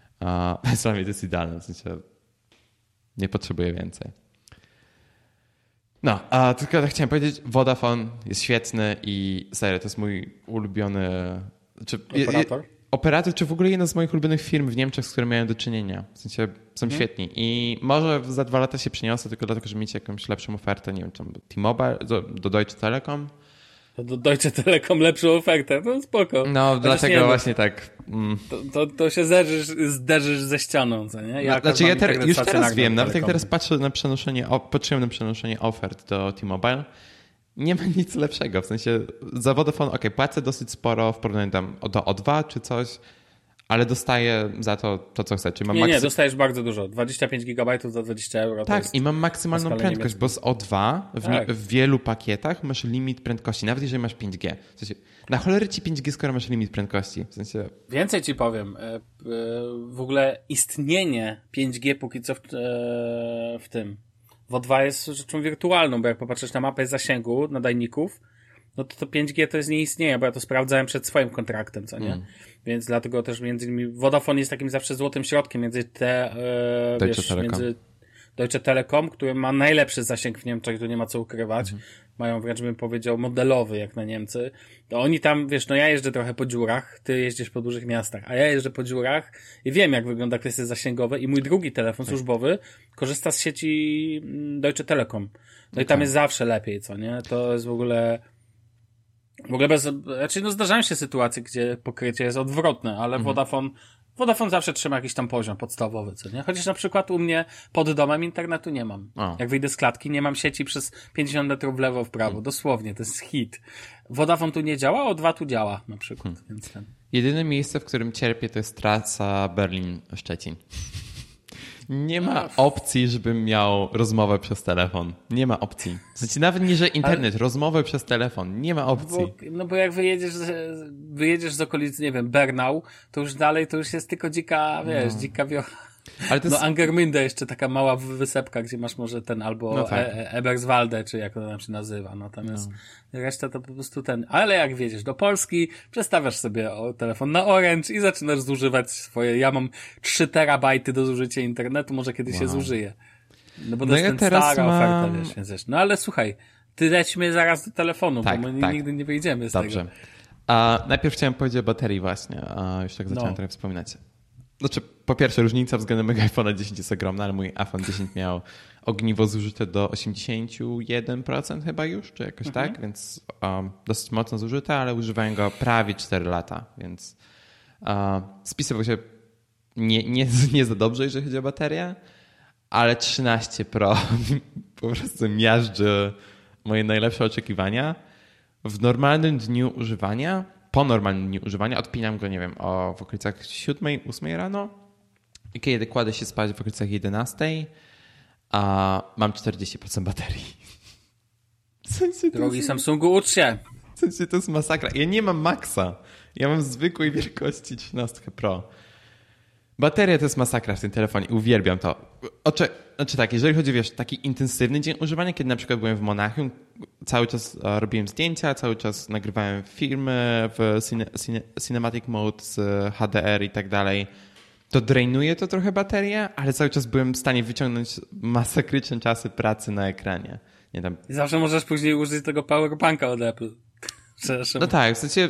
(laughs) Więc dla mnie to jest idealne, w sensie nie potrzebuję więcej. No, a tylko tak chciałem powiedzieć, Vodafone jest świetny i serio, to jest mój ulubiony... Czy, Operator? Operator, czy w ogóle jedna z moich ulubionych firm w Niemczech, z którymi miałem do czynienia. W sensie są mhm. świetni. I może za dwa lata się przeniosę, tylko dlatego, że mieć jakąś lepszą ofertę, nie wiem, tam T-Mobile, do, do Deutsche Telekom. Do Deutsche Telekom lepszą ofertę, no spoko. No, Chociaż dlatego nie, no, właśnie tak. Mm. To, to, to, się zderzysz, zderzysz ze ścianą, co nie? Ja znaczy ja ter, już teraz wiem, nawet jak teraz patrzę na przenoszenie, patrzyłem na przenoszenie ofert do T-Mobile, nie ma nic lepszego. W sensie za Vodafone, ok, płacę dosyć sporo w porównaniu tam do O2 czy coś, ale dostaję za to to, co chcę. Czyli mam Nie, nie, maksy- dostajesz bardzo dużo. 25 gigabajtów za 20 euro. Tak, i mam maksymalną prędkość, bo z O2 w, Tak. w wielu pakietach masz limit prędkości, nawet jeżeli masz 5G. W sensie, na cholery ci 5G, skoro masz limit prędkości. W sensie, Więcej ci powiem. e, e, W ogóle istnienie 5G póki co w, e, w tym. W O2 jest rzeczą wirtualną, bo jak popatrzysz na mapę zasięgu nadajników, no to to 5G to jest nie istnieje, bo ja to sprawdzałem przed swoim kontraktem, co nie? Mm. Więc dlatego też między innymi Vodafone jest takim zawsze złotym środkiem między te, e, wiesz, między Deutsche Telekom, który ma najlepszy zasięg w Niemczech, tu nie ma co ukrywać. Mhm. Mają wręcz bym powiedział modelowy jak na Niemcy. To oni tam, wiesz, no ja jeżdżę trochę po dziurach, ty jeździsz po dużych miastach, a ja jeżdżę po dziurach i wiem jak wygląda kwestie zasięgowe i mój drugi telefon Tak. służbowy korzysta z sieci mm, Deutsche Telekom. No i tam jest zawsze lepiej, co nie? To jest w ogóle w ogóle bez, znaczy no zdarzają się sytuacje, gdzie pokrycie jest odwrotne, ale Mhm. Vodafone, Vodafone zawsze trzyma jakiś tam poziom podstawowy, co nie? Chociaż na przykład u mnie pod domem internetu nie mam. O. Jak wyjdę z klatki, nie mam sieci przez 50 metrów w lewo, w prawo. Hmm. Dosłownie, to jest hit. Vodafone tu nie działa, o dwa tu działa na przykład, Hmm. więc ten. jedyne miejsce, w którym cierpię, to jest trasa Berlin-Szczecin. Nie ma opcji, żebym miał rozmowę przez telefon. Nie ma opcji. Znaczy, nawet nie, że internet, rozmowę przez telefon. Nie ma opcji. Bo, no bo jak wyjedziesz, wyjedziesz z okolic, nie wiem, Bernau, to już dalej to już jest tylko dzika, wiesz, dzika wiocha. Ale to No jest, Angermünde jeszcze taka mała wysepka, gdzie masz może ten albo No tak. e, e, Eberswalde, czy jak to tam się nazywa. Natomiast reszta to po prostu ten. Ale jak wiedziesz do Polski, przestawiasz sobie telefon na Orange i zaczynasz zużywać swoje. Ja mam 3 terabajty do zużycia internetu, może kiedyś się zużyję. No bo to No jest ja ten stara mam- oferta, wiesz, więc wiesz. No ale słuchaj, ty lećmy zaraz do telefonu, Tak, bo my tak. nigdy nie wyjdziemy z Dobrze. tego. A, najpierw chciałem powiedzieć o baterii właśnie, a już tak zacząłem No. trochę wspominać. Znaczy, po pierwsze, różnica względem mojego iPhone'a 10 jest ogromna, ale mój iPhone 10 miał ogniwo zużyte do 81% chyba już, czy jakoś Mhm. tak, więc um, dosyć mocno zużyte, ale używałem go prawie 4 lata, więc uh, spisywał się nie, nie, (laughs) nie za dobrze, jeżeli chodzi o baterię, ale 13 Pro (laughs) po prostu miażdży moje najlepsze oczekiwania. W normalnym dniu używania, po normalnym dniu używania, odpinam go, nie wiem, o, w okolicach 7, 8 rano i kiedy kładę się spać w okolicach 11, a mam 40% baterii. W sensie Drogi jest, Samsungu, ucz się. w sensie to jest masakra. Ja nie mam maksa. Ja mam zwykłej wielkości 13 Pro. Bateria to jest masakra w tym telefonie. Uwielbiam to. Oczy, znaczy tak, jeżeli chodzi o wiesz, taki intensywny dzień używania, kiedy na przykład byłem w Monachium, cały czas e, robiłem zdjęcia, cały czas nagrywałem filmy w cine, cine, cinematic mode z HDR i tak dalej, to drainuje to trochę baterię, ale cały czas byłem w stanie wyciągnąć masakryczne czasy pracy na ekranie. Nie tam. I zawsze możesz później użyć tego powerbanka od Apple. (laughs) Przepraszam. No tak, w sensie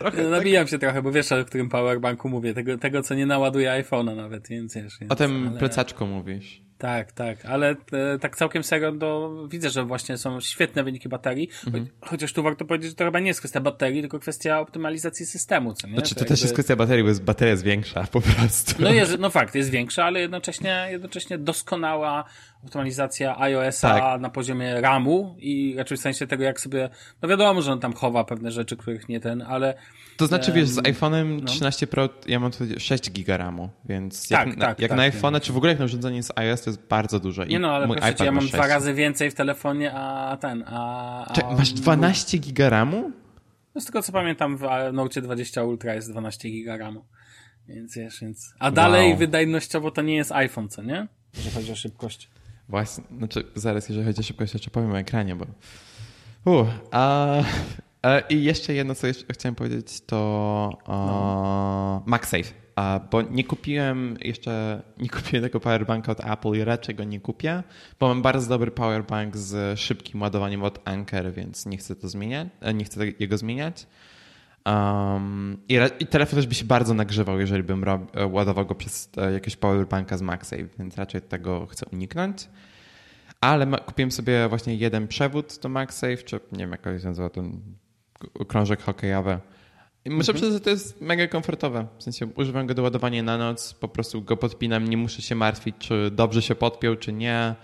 trochę. No, nabijam się trochę, bo wiesz o którym powerbanku mówię. Tego, tego co nie naładuje iPhone'a nawet, więc wiesz. Więc, O tym ale... plecaczku mówisz. Tak, tak, ale e, tak całkiem serio, to widzę, że właśnie są świetne wyniki baterii, Mhm. cho- chociaż tu warto powiedzieć, że to chyba nie jest kwestia baterii, tylko kwestia optymalizacji systemu, co nie? Znaczy, to jakby- też jest kwestia baterii, bo jest, bateria jest większa po prostu. No, jest, no fakt, jest większa, ale jednocześnie, jednocześnie doskonała optymalizacja iOS-a Tak. na poziomie RAMu i raczej w sensie tego, jak sobie, no wiadomo, że on tam chowa pewne rzeczy, których nie ten, ale To znaczy, wiesz, z Em, iPhone'em no. 13 Pro ja mam tu 6 giga RAMu, więc Tak, jak, na, tak, jak tak, na nie. iPhone'a, czy w ogóle jak na urządzenie z iOS, to jest bardzo dużo. I nie no, ale mój proszę iPad ja ma mam 6. dwa razy więcej w telefonie, a ten, a... a Czekaj, masz 12 giga RAMu? No z tego co pamiętam w Note 20 Ultra jest 12 giga RAMu. Więc wiesz, więc... A dalej Wow. wydajnościowo to nie jest iPhone, co nie? Jeżeli chodzi o szybkość. Właśnie, znaczy zaraz, jeżeli chodzi o szybkość, jeszcze powiem o ekranie, bo... Uh, a, a, I jeszcze jedno, co jeszcze chciałem powiedzieć, to No. uh, MagSafe. Bo nie kupiłem jeszcze, nie kupiłem tego powerbanka od Apple i raczej go nie kupię, bo mam bardzo dobry powerbank z szybkim ładowaniem od Anker, więc nie chcę to zmieniać, e, nie chcę jego zmieniać. Um, i, I telefon też by się bardzo nagrzewał, jeżeli bym e, ładował go przez e, jakiegoś powerbanka z MagSafe, więc raczej tego chcę uniknąć. Ale kupiłem sobie właśnie jeden przewód do MagSafe, czy nie wiem jak się nazywa, ten krążek hokejowy. I muszę przyznać, że to jest mega komfortowe. W sensie używam go do ładowania na noc, po prostu go podpinam, nie muszę się martwić, czy dobrze się podpiął, czy nie.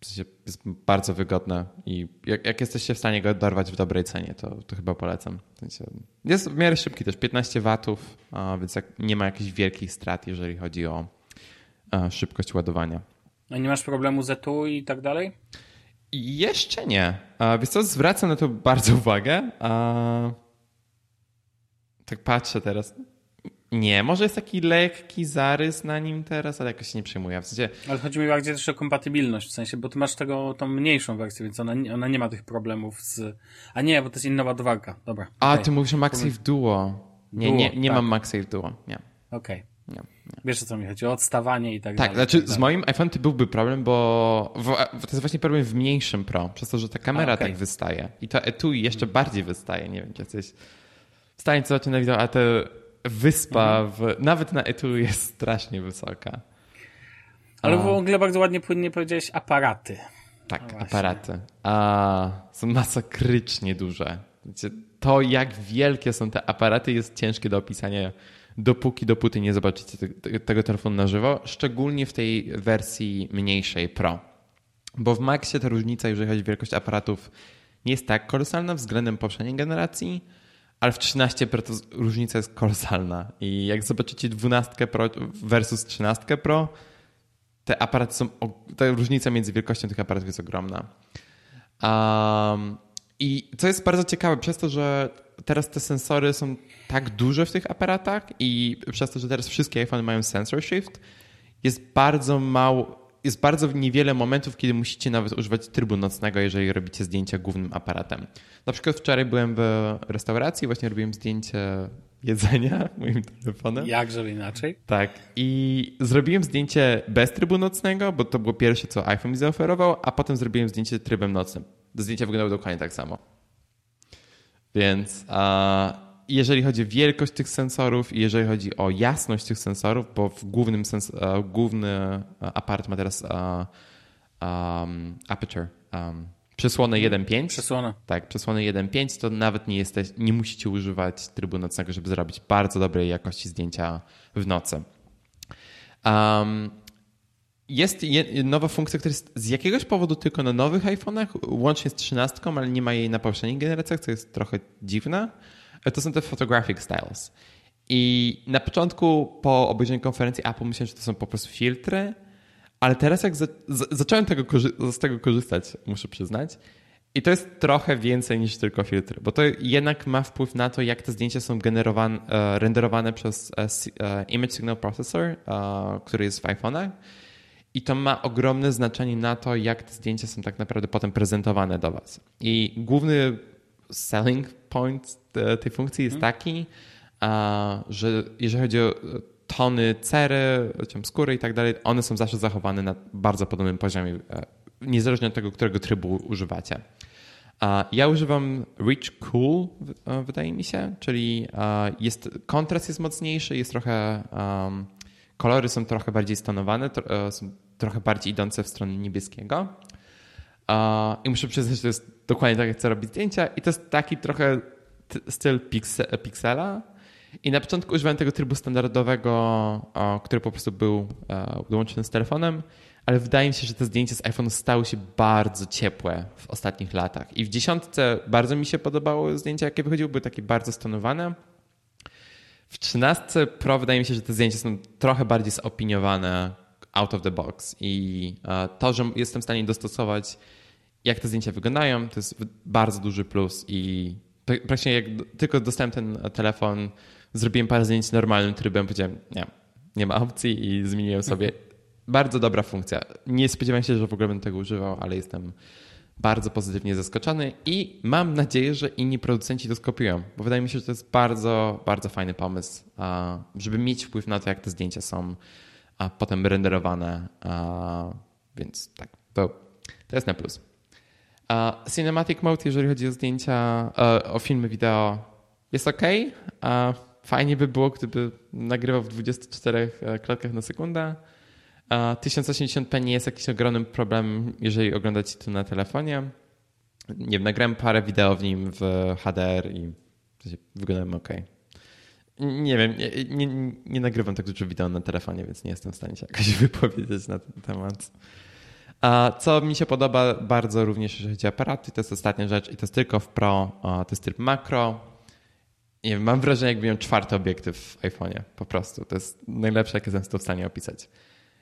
w sensie jest bardzo wygodne i jak, jak jesteście w stanie go dorwać w dobrej cenie, to, to chyba polecam. W sensie jest w miarę szybki też, 15 watów, więc nie ma jakichś wielkich strat, jeżeli chodzi o szybkość ładowania. A nie masz problemu z ETU i tak dalej? Jeszcze nie. Co, zwracam na to bardzo uwagę. Tak patrzę teraz. Nie, może jest taki lekki zarys na nim teraz, ale jakoś się nie przejmuję. W sensie... Ale chodzi mi bardziej też o kompatybilność, w sensie, bo ty masz tego, tą mniejszą wersję, więc ona, ona nie ma tych problemów z... A nie, bo to jest inna ładowarka. Dobra. A, okay. ty mówisz o MagSafe Duo. Nie, Duo, nie, nie tak. mam MagSafe Duo. Nie. Okej. Okay. Nie, nie. Wiesz o co mi chodzi, o odstawanie i tak, tak dalej. Znaczy, tak, znaczy z moim iPhone to byłby problem, bo w, to jest właśnie problem w mniejszym Pro, przez to, że ta kamera A, okay. tak wystaje. I to etui jeszcze bardziej wystaje. Nie wiem, czy jesteś w stanie zobaczyć na wideo, a te wyspa w, nawet na etui jest strasznie wysoka. Ale w ogóle bardzo ładnie płynnie powiedziałeś aparaty. Tak, no aparaty. A, są masakrycznie duże. To, jak wielkie są te aparaty, jest ciężkie do opisania dopóki, dopóty nie zobaczycie te, tego telefonu na żywo, szczególnie w tej wersji mniejszej Pro. Bo w Maxie ta różnica, jeżeli chodzi o wielkość aparatów, nie jest tak kolosalna względem poprzedniej generacji, ale w 13 Pro to różnica jest kolosalna. I jak zobaczycie 12 Pro versus 13 Pro, te aparaty są, ta różnica między wielkością tych aparatów jest ogromna. Um, I co jest bardzo ciekawe, przez to, że teraz te sensory są tak duże w tych aparatach i przez to, że teraz wszystkie iPhone mają sensor shift, jest bardzo mało, jest bardzo niewiele momentów, kiedy musicie nawet używać trybu nocnego, jeżeli robicie zdjęcia głównym aparatem. Na przykład wczoraj byłem w restauracji, właśnie robiłem zdjęcie jedzenia (laughs) moim telefonem. Jakże inaczej? Tak. I zrobiłem zdjęcie bez trybu nocnego, bo to było pierwsze, co iPhone mi zaoferował, a potem zrobiłem zdjęcie trybem nocnym. Zdjęcia wyglądały dokładnie tak samo. Więc jeżeli chodzi o wielkość tych sensorów i jeżeli chodzi o jasność tych sensorów, bo w głównym sens główny aparat ma teraz um, aperture, um, przesłonę 1.5. Przesłona. Tak, przesłonę 1.5 to nawet nie, jesteś, nie musicie używać trybu nocnego, żeby zrobić bardzo dobrej jakości zdjęcia w nocy. Um, jest nowa funkcja, która jest z jakiegoś powodu tylko na nowych iPhone'ach, łącznie z 13, ale nie ma jej na poprzednich generacjach, co jest trochę dziwne. To są te photographic styles. I na początku, po obejrzeniu konferencji Apple myślałem, że to są po prostu filtry, ale teraz jak za zacząłem tego z tego korzystać, muszę przyznać, i to jest trochę więcej niż tylko filtry, bo to jednak ma wpływ na to, jak te zdjęcia są generowane, renderowane przez e, e, Image Signal Processor, e, który jest w iPhone'ach. I to ma ogromne znaczenie na to, jak te zdjęcia są tak naprawdę potem prezentowane do Was. I główny selling point tej funkcji jest mhm. taki, że jeżeli chodzi o tony cery, skóry i tak dalej, one są zawsze zachowane na bardzo podobnym poziomie, e, niezależnie od tego, którego trybu używacie. Ja używam Rich Cool, e, wydaje mi się, czyli jest, kontrast jest mocniejszy, jest trochę, um, kolory są trochę bardziej stanowane, e, są trochę bardziej idące w stronę niebieskiego. I muszę przyznać, że to jest dokładnie tak, jak chcę robić zdjęcia i to jest taki trochę styl piksela. I na początku używałem tego trybu standardowego, który po prostu był e, dołączony z telefonem, ale wydaje mi się, że te zdjęcia z iPhone stały się bardzo ciepłe w ostatnich latach. I w dziesiątce bardzo mi się podobało zdjęcia, jakie wychodziły, były takie bardzo stonowane. W 13 Pro wydaje mi się, że te zdjęcia są trochę bardziej zopiniowane out of the box. I e, to, że jestem w stanie dostosować, jak te zdjęcia wyglądają, to jest bardzo duży plus. I praktycznie jak tylko dostałem ten telefon, zrobiłem parę zdjęć normalnym trybem, powiedziałem, nie, nie ma opcji i zmieniłem sobie. (laughs) Bardzo dobra funkcja. Nie spodziewałem się, że w ogóle będę tego używał, ale jestem bardzo pozytywnie zaskoczony i mam nadzieję, że inni producenci to skopiują, bo wydaje mi się, że to jest bardzo, bardzo fajny pomysł, żeby mieć wpływ na to, jak te zdjęcia są potem renderowane. Więc tak, to, to jest na plus. Cinematic Mode, jeżeli chodzi o zdjęcia, e, o filmy wideo, jest ok. Fajnie by było, gdyby nagrywał w 24 e, klatkach na sekundę. 1080p nie jest jakimś ogromnym problemem, jeżeli oglądacie to na telefonie. Nie wiem, nagrałem parę wideo w nim w HDR i wyglądałem ok. Nie wiem, nie, nie, nie, nagrywam tak dużo wideo na telefonie, więc nie jestem w stanie się jakoś (laughs) wypowiedzieć na ten temat. A co mi się podoba bardzo również, jeżeli chodzi o aparaty, to jest ostatnia rzecz i to jest tylko w Pro, to jest tryb makro. Wiem, mam wrażenie, jakby miał czwarty obiektyw w iPhone'ie, po prostu. To jest najlepsze, jakie jestem w stanie opisać.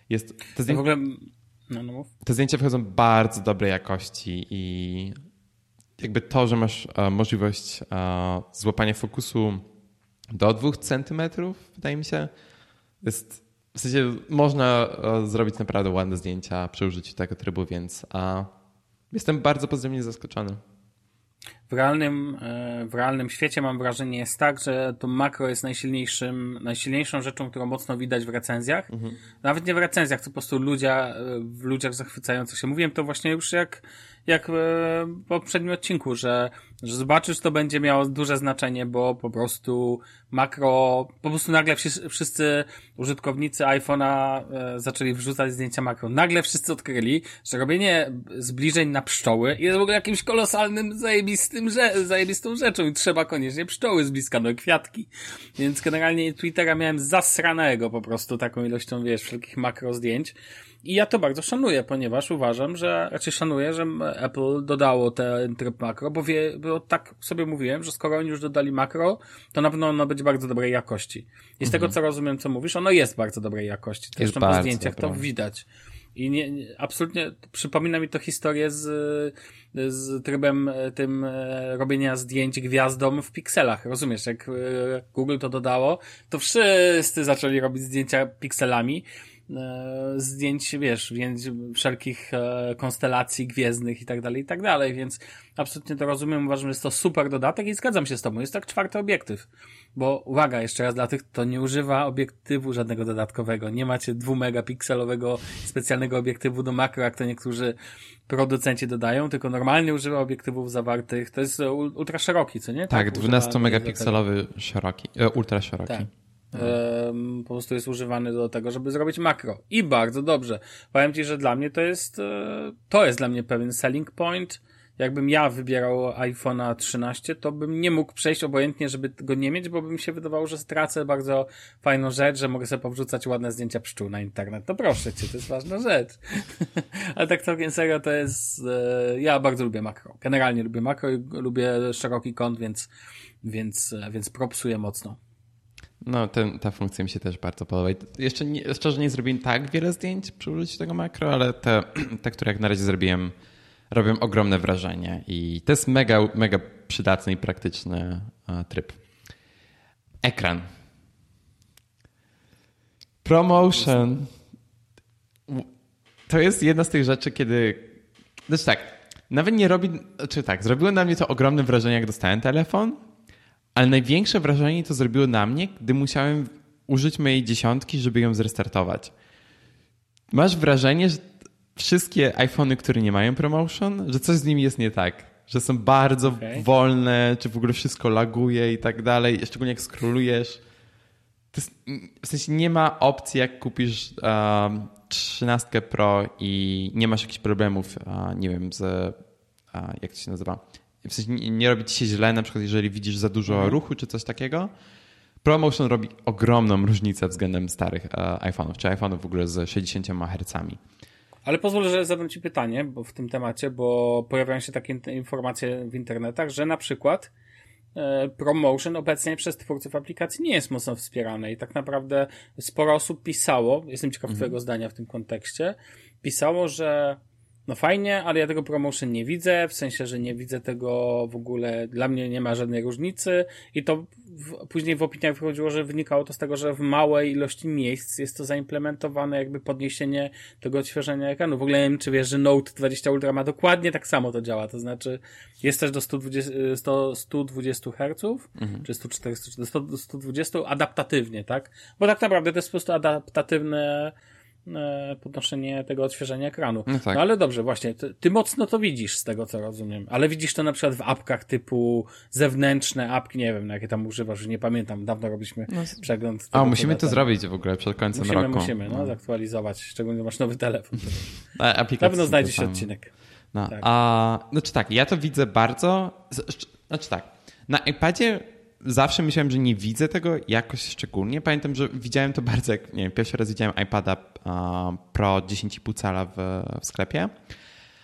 Jest, te, zdję... w ogóle... no, no te zdjęcia wychodzą bardzo dobrej jakości i jakby to, że masz e, możliwość e, złapania fokusu do dwóch centymetrów, wydaje mi się, jest w sensie można e, zrobić naprawdę ładne zdjęcia przy użyciu tego trybu, więc a, jestem bardzo pozytywnie zaskoczony. W realnym, e, w realnym świecie mam wrażenie jest tak, że to makro jest najsilniejszym, najsilniejszą rzeczą, którą mocno widać w recenzjach. Mhm. Nawet nie w recenzjach, to po prostu ludzie, e, w ludziach zachwycających się. Mówiłem to właśnie już jak jak w poprzednim odcinku, że, że zobaczysz, to będzie miało duże znaczenie, bo po prostu makro, po prostu nagle wszyscy, użytkownicy iPhone'a e, zaczęli wrzucać zdjęcia makro. Nagle wszyscy odkryli, że robienie zbliżeń na pszczoły jest w ogóle jakimś kolosalnym, zajebistym, że, zajebistą rzeczą i trzeba koniecznie pszczoły z bliska, no kwiatki. Więc generalnie Twittera miałem zasranego po prostu taką ilością, wiesz, wszelkich makro zdjęć. I ja to bardzo szanuję, ponieważ uważam, że, raczej szanuję, że Apple dodało ten tryb makro, bo wie, bo tak sobie mówiłem, że skoro oni już dodali makro, to na pewno ono będzie bardzo dobrej jakości. I z mhm. tego, co rozumiem, co mówisz, ono jest bardzo dobrej jakości. Zresztą po zdjęciach to widać. I nie, nie, absolutnie przypomina mi to historię z, z trybem e, tym e, robienia zdjęć gwiazdom w pikselach. Rozumiesz, jak e, Google to dodało, to wszyscy zaczęli robić zdjęcia pikselami zdjęć, wiesz, więc wszelkich e, konstelacji gwiezdnych i tak dalej, i tak dalej, więc absolutnie to rozumiem, uważam, że jest to super dodatek i zgadzam się z tobą, jest tak czwarty obiektyw, bo uwaga, jeszcze raz dla tych, to nie używa obiektywu żadnego dodatkowego, nie macie dwumegapikselowego specjalnego obiektywu do makro, jak to niektórzy producenci dodają, tylko normalnie używa obiektywów zawartych, to jest ultra szeroki, co nie? Tak, tak 12 megapikselowy szeroki, e, ultra szeroki. Tak po prostu jest używany do tego, żeby zrobić makro. I bardzo dobrze. Powiem Ci, że dla mnie to jest, e, to jest dla mnie pewien selling point. Jakbym ja wybierał iPhone'a 13, to bym nie mógł przejść obojętnie, żeby go nie mieć, bo by mi się wydawało, że stracę bardzo fajną rzecz, że mogę sobie powrzucać ładne zdjęcia pszczół na internet. To proszę Cię, to jest ważna rzecz. (laughs) Ale tak całkiem serio to jest, e, ja bardzo lubię makro. Generalnie lubię makro i lubię szeroki kąt, więc, więc, e, więc propsuję mocno. No, ten, ta funkcja mi się też bardzo podoba. Jeszcze nie, szczerze nie zrobiłem tak wiele zdjęć przy użyciu tego makro, ale te, te, które jak na razie zrobiłem, robią ogromne wrażenie. I to jest mega, mega przydatny i praktyczny e, tryb. Ekran. Promotion. To jest jedna z tych rzeczy, kiedy. Znaczy tak, nawet nie robi. Czy tak, zrobiło na mnie to ogromne wrażenie, jak dostałem telefon ale największe wrażenie to zrobiło na mnie, gdy musiałem użyć mojej dziesiątki, żeby ją zrestartować. Masz wrażenie, że wszystkie iPhony, które nie mają promotion, że coś z nimi jest nie tak. Że są bardzo okay. wolne, czy w ogóle wszystko laguje i tak dalej. Szczególnie jak scrollujesz. Jest, w sensie nie ma opcji, jak kupisz um, 13 Pro i nie masz jakichś problemów, nie wiem, z jak to się nazywa? W sensie nie, nie robi ci się źle, na przykład jeżeli widzisz za dużo mhm. ruchu czy coś takiego. ProMotion robi ogromną różnicę względem starych e, iPhone'ów, czy iPhone'ów w ogóle z 60 Hz. Ale pozwól, że zadam Ci pytanie bo w tym temacie, bo pojawiają się takie informacje w internetach, że na przykład e, ProMotion obecnie przez twórców aplikacji nie jest mocno wspierane i tak naprawdę sporo osób pisało, jestem ciekaw mhm. Twojego zdania w tym kontekście, pisało, że no fajnie, ale ja tego promotion nie widzę, w sensie, że nie widzę tego w ogóle, dla mnie nie ma żadnej różnicy i to w, później w opiniach wychodziło, że wynikało to z tego, że w małej ilości miejsc jest to zaimplementowane jakby podniesienie tego odświeżenia ekranu. W ogóle nie wiem, czy wiesz, że Note 20 Ultra ma dokładnie tak samo to działa, to znaczy jest też do 120, 100, 120 Hz, mhm. czy 140, czy 100, 120 adaptatywnie, tak? Bo tak naprawdę to jest po prostu adaptatywne podnoszenie tego odświeżenia ekranu. No, tak. no ale dobrze, właśnie, ty, ty, mocno to widzisz z tego, co rozumiem. Ale widzisz to na przykład w apkach typu zewnętrzne apki, nie wiem, na jakie tam używasz, już nie pamiętam, dawno robiliśmy no. przegląd. A, musimy to zrobić w ogóle przed końcem musimy, roku. Musimy, no, no. zaktualizować, szczególnie masz nowy telefon. Na pewno znajdzie się odcinek. No, tak. a, znaczy tak, ja to widzę bardzo, znaczy tak, na iPadzie zawsze myślałem, że nie widzę tego jakoś szczególnie. Pamiętam, że widziałem to bardzo, jak nie wiem, pierwszy raz widziałem iPada uh, Pro 10,5 cala w, w sklepie.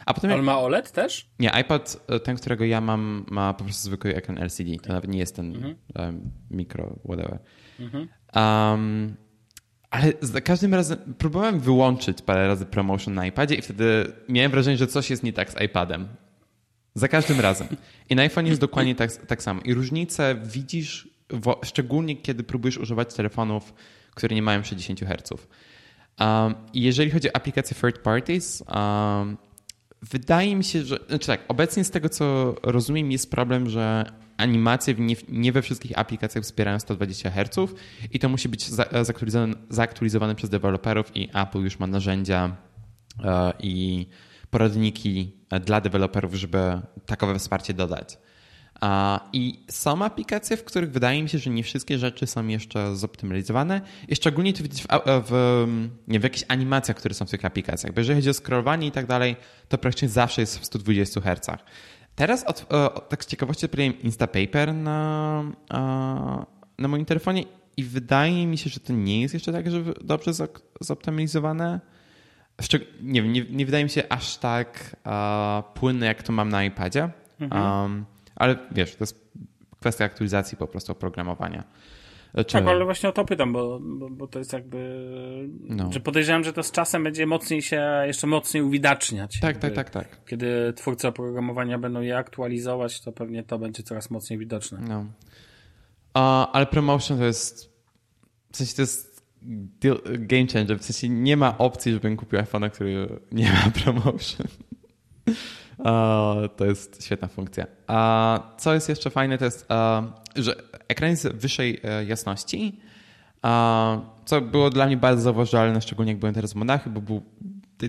A potem. On ma OLED też? Nie, iPad, e, ten, którego ja mam, ma po prostu zwykły ekran LCD. To nawet nie jest ten mhm. um, mikro, whatever. Mhm. Um, ale za każdym razem próbowałem wyłączyć parę razy promotion na iPadzie i wtedy miałem wrażenie, że coś jest nie tak z iPadem. Za każdym razem. I na iPhone jest dokładnie tak, tak samo. I różnicę widzisz szczególnie, kiedy próbujesz używać telefonów, które nie mają 60 Hz. Um, jeżeli chodzi o aplikacje third parties, um, wydaje mi się, że. Znaczy tak, obecnie z tego co rozumiem, jest problem, że animacje nie, nie we wszystkich aplikacjach wspierają 120 Hz i to musi być zaktualizowane, zaktualizowane przez deweloperów i Apple już ma narzędzia e, i poradniki e, dla deweloperów, żeby takowe wsparcie dodać. I są aplikacje, w których wydaje mi się, że nie wszystkie rzeczy są jeszcze zoptymalizowane i szczególnie to widać w, w, nie, w jakichś animacjach, które są w tych aplikacjach. Bo jeżeli chodzi o scrollowanie i tak dalej, to praktycznie zawsze jest w 120 Hz. Teraz od, tak z ciekawości odpaliłem Instapaper na, na moim telefonie i wydaje mi się, że to nie jest jeszcze tak, że dobrze zoptymalizowane. Nie, nie, nie wydaje mi się aż tak płynne, jak to mam na iPadzie. Mhm. Um, ale wiesz, to jest kwestia aktualizacji po prostu oprogramowania. Czy... Tak, ale właśnie o to pytam, bo, bo, bo to jest jakby. No. Że podejrzewam, że to z czasem będzie mocniej się, jeszcze mocniej uwidaczniać. Tak, tak, tak, tak. Kiedy twórcy oprogramowania będą je aktualizować, to pewnie to będzie coraz mocniej widoczne. No. Uh, ale promotion to jest. W sensie to jest game changer. W sensie nie ma opcji, żebym kupił iPhone, który nie ma (laughs) promotion. to jest świetna funkcja. A co jest jeszcze fajne, to jest, że ekran jest wyższej e, jasności, co było dla mnie bardzo zauważalne, szczególnie jak byłem teraz w Monachium, bo był,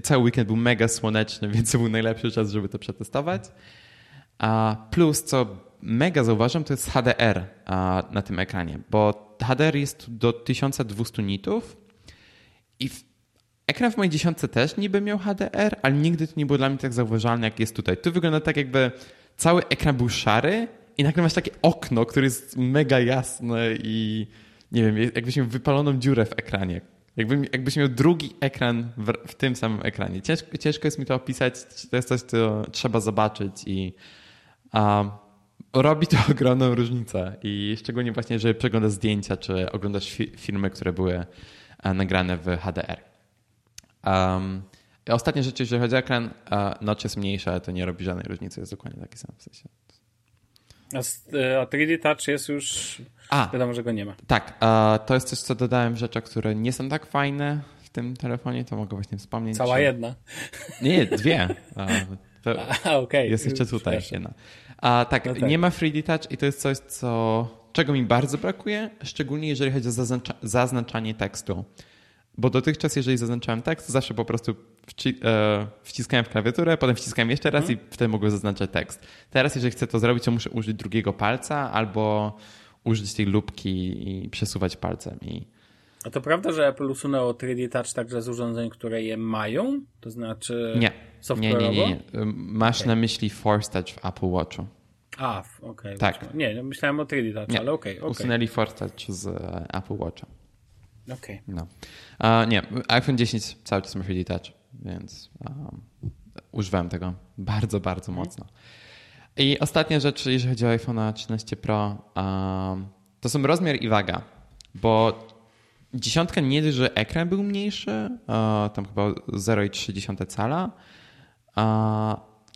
cały weekend był mega słoneczny, (laughs) więc to był najlepszy czas, żeby to przetestować. Plus, co mega zauważam, to jest HDR na tym ekranie, bo HDR jest do 1200 nitów i Ekran w mojej dziesiątce też niby miał HDR, ale nigdy to nie było dla mnie tak zauważalne, jak jest tutaj. Tu wygląda tak, jakby cały ekran był szary i nagle masz takie okno, które jest mega jasne i nie wiem, jakbyś miał wypaloną dziurę w ekranie. Jakby, jakbyś miał drugi ekran w, w, tym samym ekranie. Ciężko, ciężko jest mi to opisać, to jest coś, co trzeba zobaczyć i robi to (laughs) ogromną różnicę. I szczególnie właśnie, jeżeli przeglądasz zdjęcia, czy oglądasz fi filmy, które były nagrane w HDR. Um, ostatnia rzecz, jeżeli chodzi o ekran, uh, notch jest mniejsza, ale to nie robi żadnej różnicy, jest dokładnie taki sam w sensie. A, 3D Touch jest już. A, wiadomo, że go nie ma. Tak, to jest coś, co dodałem w rzeczach, które nie są tak fajne w tym telefonie, to mogę właśnie wspomnieć. Cała że... jedna. Nie, dwie. (laughs) A, okay. Jest jeszcze tutaj jedna. A, tak, no tak, nie ma 3D Touch i to jest coś, co, czego mi bardzo brakuje, szczególnie jeżeli chodzi o zaznacza, zaznaczanie tekstu. Bo dotychczas, jeżeli zaznaczałem tekst, zawsze po prostu wci e, wciskałem w klawiaturę, potem wciskałem jeszcze raz hmm. i wtedy mogłem zaznaczać tekst. Teraz, jeżeli chcę to zrobić, to muszę użyć drugiego palca albo użyć tej lubki i przesuwać palcem. I... A to prawda, że Apple usunęło 3D Touch także z urządzeń, które je mają? To znaczy nie. Nie, nie, nie, nie. Masz okay. na myśli Force Touch w Apple Watchu. A, okej. Okay, tak. Nie, no myślałem o 3D Touch, nie. ale okej. Okay, okay. Usunęli Force Touch z Apple Watcha. Okej. No. Uh, nie, iPhone 10 cały czas ma 3D Touch, więc um, używałem tego bardzo, bardzo mhm. mocno. I ostatnia rzecz, jeżeli chodzi o iPhone 13 Pro, um, to są rozmiar i waga, bo dziesiątka nie dość, że ekran był mniejszy, tam chyba 0,3 cala,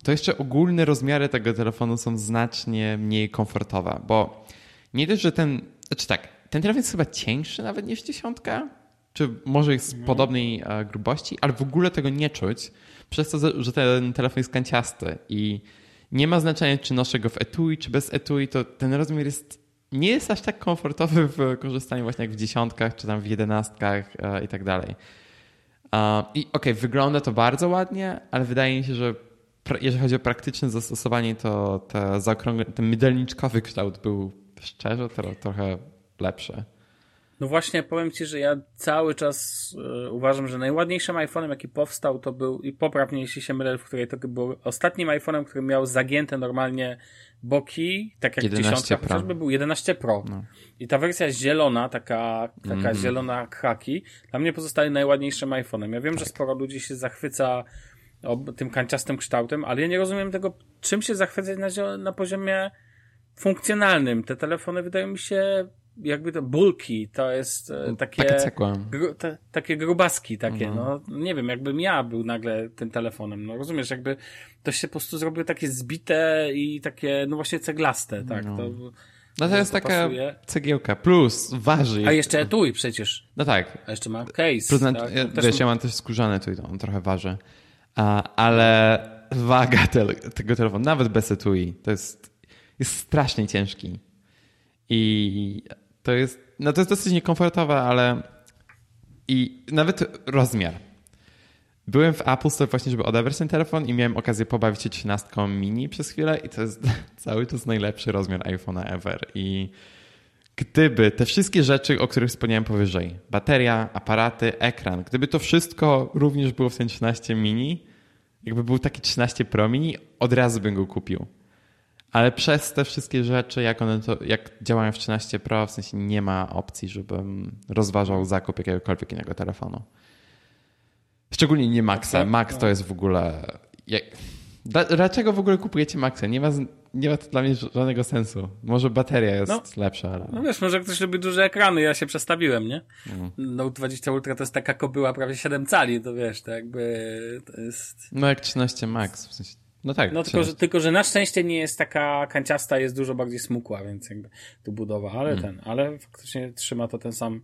to jeszcze ogólne rozmiary tego telefonu są znacznie mniej komfortowe, bo nie dość, że ten, znaczy tak, ten telefon jest chyba cieńszy nawet niż dziesiątka, czy może jest mhm. podobnej e, grubości, ale w ogóle tego nie czuć, przez to, że ten telefon jest kanciasty i nie ma znaczenia, czy noszę go w etui, czy bez etui, to ten rozmiar jest, nie jest aż tak komfortowy w korzystaniu właśnie jak w dziesiątkach, czy tam w jedenastkach e, i tak dalej. I okej, okay, wygląda to bardzo ładnie, ale wydaje mi się, że jeżeli chodzi o praktyczne zastosowanie, to te ten mydelniczkowy kształt był szczerze trochę lepsze. No właśnie, powiem Ci, że ja cały czas e, uważam, że najładniejszym iPhone'em, jaki powstał, to był, i poprawnie, jeśli się mylę, w której to był ostatnim iPhone'em, który miał zagięte normalnie boki, tak jak 11 dziesiątka Pro. chociażby był 11 Pro. No. I ta wersja zielona, taka, taka Mhm. zielona kraki, dla mnie pozostaje najładniejszym iPhone'em. Ja wiem, że sporo ludzi się zachwyca tym kanciastym kształtem, ale ja nie rozumiem tego, czym się zachwycać na, na poziomie funkcjonalnym. Te telefony wydają mi się jakby to bulky, to jest e, takie... Takie. Gru, te, takie grubaski takie, Mhm. no nie wiem, jakbym ja był nagle tym telefonem, no rozumiesz, jakby to się po prostu zrobiło takie zbite i takie, no właśnie ceglaste, tak, No. to, No to jest to taka pasuje. cegiełka. Plus, waży. a jeszcze etui przecież, No tak. a jeszcze ma case, Plus, tak? ja, też wiesz, ja mam też skórzane tu i to on trochę waży. A, ale waga te, tego telefonu, nawet bez etui, to jest, jest strasznie ciężki. I to jest, no to jest dosyć niekomfortowe, ale i nawet rozmiar. Byłem w Apple Store właśnie, żeby odebrać ten telefon i miałem okazję pobawić się 13 mini przez chwilę i to jest (laughs) cały czas najlepszy rozmiar iPhone'a ever. I gdyby te wszystkie rzeczy, o których wspomniałem powyżej, bateria, aparaty, ekran, gdyby to wszystko również było w ten 13 mini, jakby był taki 13 Pro mini, od razu bym go kupił. Ale przez te wszystkie rzeczy, jak one to, jak działają w 13 Pro, w sensie nie ma opcji, żebym rozważał zakup jakiegokolwiek innego telefonu. Szczególnie nie Maxa. Tak, Max tak. to jest w ogóle. Jak... Dla- Dlaczego w ogóle kupujecie Maxa? Nie ma, nie ma to dla mnie żadnego sensu. Może bateria jest No. lepsza, ale. No wiesz, może ktoś lubi duże ekrany, ja się przestawiłem, nie? Mhm. Note 20 Ultra to jest taka kobyła prawie 7 cali, to wiesz, to jakby to jest... No jak 13 Max. W sensie... No tak. No tylko 13. że, tylko, że na szczęście nie jest taka kanciasta, jest dużo bardziej smukła, więc jakby tu budowa, ale Hmm. ten, ale faktycznie trzyma to ten sam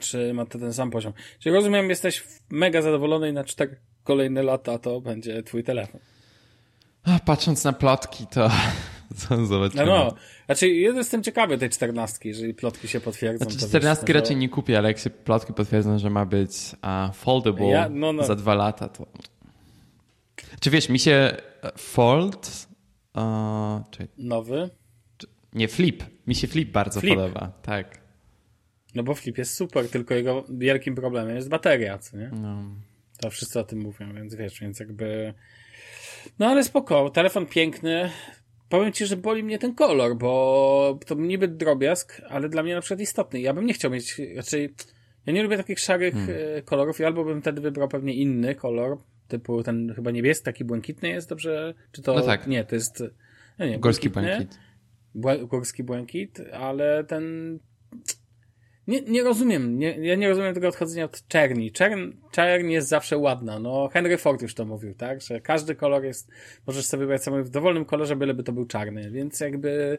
trzyma to ten sam poziom. Czyli rozumiem, jesteś mega zadowolony i na cztery kolejne lata to będzie twój telefon. A, patrząc na plotki, to. (laughs) co No, zobaczymy. no. Znaczy, jestem ciekawy tej czternastki, jeżeli plotki się potwierdzą. Znaczy 14 wiesz, to- raczej nie kupię, ale jak się plotki potwierdzą, że ma być a, foldable Ja- no, no. za dwa lata, to. Czy wiesz, mi się e, fold. czekaj, Nowy. nie, flip. Mi się flip bardzo Flip. podoba. Tak. No bo Flip jest super, tylko jego wielkim problemem jest bateria, co nie? No. To wszyscy o tym mówią, więc wiesz, więc jakby... No ale spoko, telefon piękny. Powiem ci, że boli mnie ten kolor, bo to niby drobiazg, ale dla mnie na przykład istotny. Ja bym nie chciał mieć, raczej ja nie lubię takich szarych Hmm. e, kolorów i albo bym wtedy wybrał pewnie inny kolor, typu ten chyba niebieski, taki błękitny jest, dobrze? Czy to... No tak. Nie, to jest... No nie, Górski błękit. Błę- górski błękit, ale ten. Nie, nie rozumiem. Nie, ja nie rozumiem tego odchodzenia od czerni. Czern, czerń jest zawsze ładna. No, Henry Ford już to mówił, tak? Że każdy kolor jest. Możesz sobie wybrać samochód w dowolnym kolorze, byleby to był czarny. Więc jakby.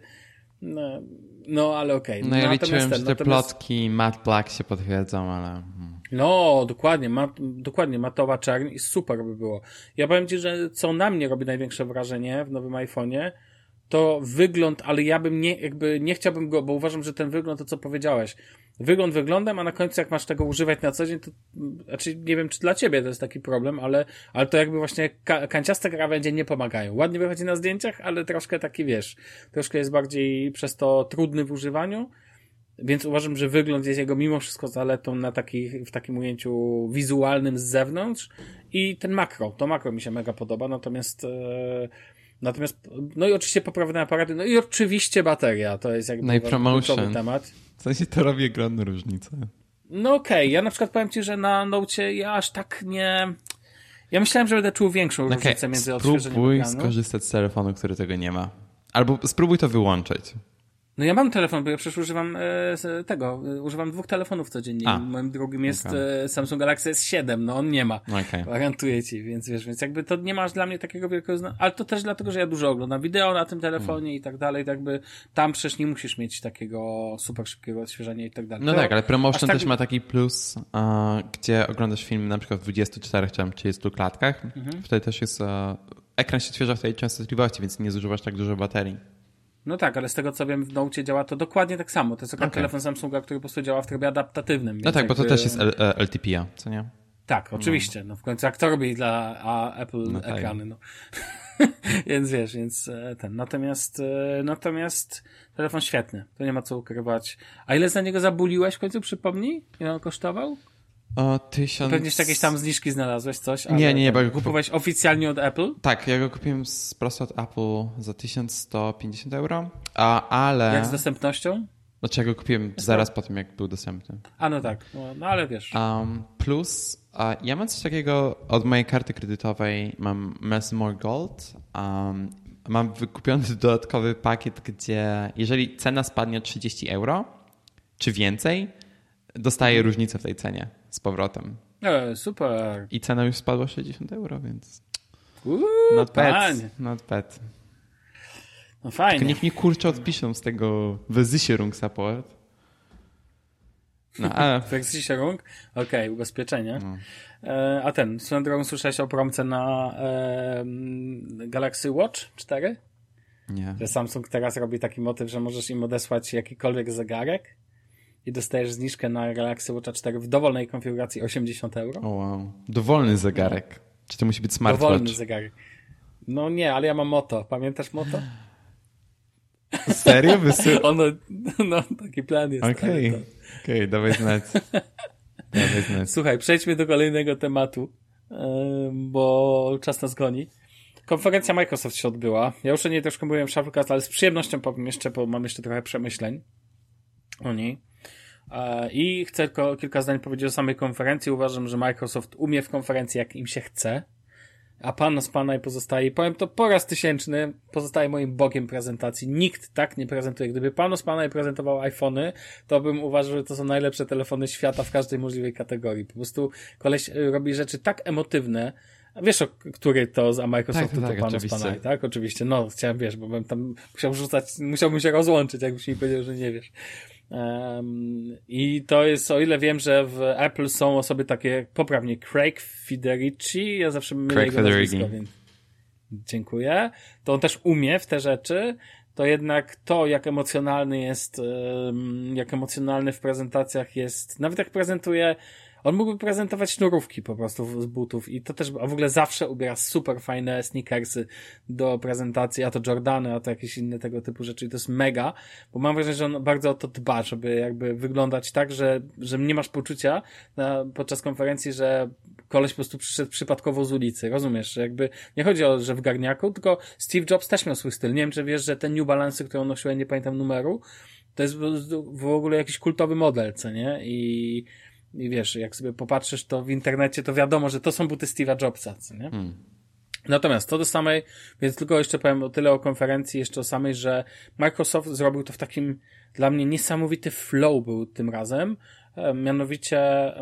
No, no ale okej. No ja liczyłem, ten- że te natomiast- plotki matte black się potwierdzą, ale... hmm. No, dokładnie, ma, dokładnie, matowa czerń i super by było. Ja powiem Ci, że co na mnie robi największe wrażenie w nowym iPhone'ie, to wygląd, ale ja bym nie, jakby nie chciałbym go, bo uważam, że ten wygląd, to co powiedziałeś, wygląd wyglądem, a na końcu jak masz tego używać na co dzień, to, znaczy nie wiem, czy dla Ciebie to jest taki problem, ale, ale to jakby właśnie ka kanciaste krawędzie nie pomagają. Ładnie wychodzi na zdjęciach, ale troszkę taki, wiesz, troszkę jest bardziej przez to trudny w używaniu, więc uważam, że wygląd jest jego mimo wszystko zaletą na takich, w takim ujęciu wizualnym z zewnątrz i ten makro, to makro mi się mega podoba, natomiast e, natomiast, no i oczywiście poprawne aparaty, no i oczywiście bateria, to jest jakby No kluczowy temat. W sensie to robi ogromną różnicę. No okej, ja na przykład powiem Ci, że na Nocie ja aż tak nie... Ja myślałem, że będę czuł większą Okej, różnicę między odświeżeniem spróbuj skorzystać z telefonu, który tego nie ma. Albo spróbuj to wyłączyć. No ja mam telefon, bo ja przecież używam e, tego, e, używam dwóch telefonów codziennie. A. Moim drugim jest e, Samsung Galaxy S7, no on nie ma. Okej. Gwarantuję ci, więc wiesz, więc jakby to nie masz dla mnie takiego wielkiego zna- ale to też dlatego, że ja dużo oglądam wideo na tym telefonie Hmm. i tak dalej, jakby tam przecież nie musisz mieć takiego super szybkiego odświeżania i tak dalej. No To tak, ale promotion tak- też ma taki plus, e, gdzie oglądasz film na przykład w 24 czy tam 30 klatkach. Mhm. Wtedy też jest. e, ekran się odświeża w tej częstotliwości, więc nie zużywasz tak dużo baterii. No tak, ale z tego co wiem w Note działa to dokładnie tak samo. To jest akurat Okej. telefon Samsunga, który po prostu działa w trybie adaptatywnym. No tak, bo to jakby- też jest L- e, LTPA, co nie? Tak, oczywiście. No w końcu jak to robi dla a, Apple No tak. ekrany, no. (laughs) więc wiesz, więc e, ten. Natomiast, e, natomiast telefon świetny. To nie ma co ukrywać. A ile za niego zabuliłeś w końcu, przypomnij? Ile on kosztował? O, tysiąc... Pewnie jeszcze jakieś tam zniżki znalazłeś, coś? Nie, nie, nie, bo... Kupowałeś oficjalnie od Apple? Tak, ja go kupiłem z, prosto od Apple za 1150 euro, a, ale... Jak z dostępnością? Znaczy ja go kupiłem zaraz po tym, jak był dostępny. A no tak, no, no ale wiesz. Um, plus, uh, ja mam coś takiego od mojej karty kredytowej, mam Mesmore Gold. Um, mam wykupiony (laughs) dodatkowy pakiet, gdzie jeżeli cena spadnie o 30 euro, czy więcej, dostaję różnicę w tej cenie z powrotem. E, super. I cena już spadła 60 euro, więc Uuu, not bad, panie. not bad. No Tylko fajnie. niech mi kurczę odpiszą z tego Versicherung Support. No, ale... (laughs) Versicherung? Okej, ubezpieczenie. No. E, a ten, swoją drogą słyszałeś o promce na e, Galaxy Watch 4? Nie. Że Samsung teraz robi taki motyw, że możesz im odesłać jakikolwiek zegarek i dostajesz zniżkę na Galaxy Watch 4 w dowolnej konfiguracji 80 euro. O wow. Dowolny zegarek. Czy to musi być Dowolny smartwatch? zegarek. No nie, ale ja mam Moto. Pamiętasz Moto? (laughs) Serio? Wysy... (laughs) Ono, no taki plan jest. Okej, to- okej, dawaj znać. Dawaj znać. Słuchaj, przejdźmy do kolejnego tematu, em, bo czas nas goni. Konferencja Microsoft się odbyła. Ja już o niej troszkę mówiłem w Shufflecast, ale z przyjemnością powiem jeszcze, bo mam jeszcze trochę przemyśleń o niej. E, I chcę tylko kilka zdań powiedzieć o samej konferencji. Uważam, że Microsoft umie w konferencji, jak im się chce. A pan z pana i pozostaje, powiem to po raz tysięczny, pozostaje moim bogiem prezentacji. Nikt tak nie prezentuje. Gdyby pan z pana i prezentował iPhony, to bym uważał, że to są najlepsze telefony świata w każdej możliwej kategorii. Po prostu koleś y, robi rzeczy tak emotywne. Wiesz, o który to z Microsoftu Tak, tak, to pan z pana, tak? Oczywiście. No, chciałem, wiesz, bo bym tam musiał rzucać, musiałbym się rozłączyć, jakbyś mi powiedział, że nie wiesz. Um, I to jest, o ile wiem, że w Apple są osoby takie, poprawnie, Craig Federici, ja zawsze mylę Craig jego nazwisko, więc dziękuję. To on też umie w te rzeczy, to jednak to, jak emocjonalny jest, jak emocjonalny w prezentacjach jest, nawet jak prezentuje, on mógłby prezentować sznurówki po prostu z butów i to też, a w ogóle zawsze ubiera super fajne sneakersy do prezentacji, a to Jordany, a to jakieś inne tego typu rzeczy i to jest mega, bo mam wrażenie, że on bardzo o to dba, żeby jakby wyglądać tak, że, że nie masz poczucia na, podczas konferencji, że koleś po prostu przyszedł przypadkowo z ulicy, rozumiesz, że jakby nie chodzi o, że w garniaku, tylko Steve Jobs też miał swój styl. Nie wiem, czy wiesz, że te New Balance, które on nosił, ja nie pamiętam numeru, to jest w- ogóle jakiś kultowy model, co nie? I, i wiesz, jak sobie popatrzysz to w internecie, to wiadomo, że to są buty Steve'a Jobsa, co nie? Hmm. Natomiast to do samej, więc tylko jeszcze powiem o tyle o konferencji, jeszcze o samej, że Microsoft zrobił to w takim, dla mnie niesamowity flow był tym razem. E, Mianowicie,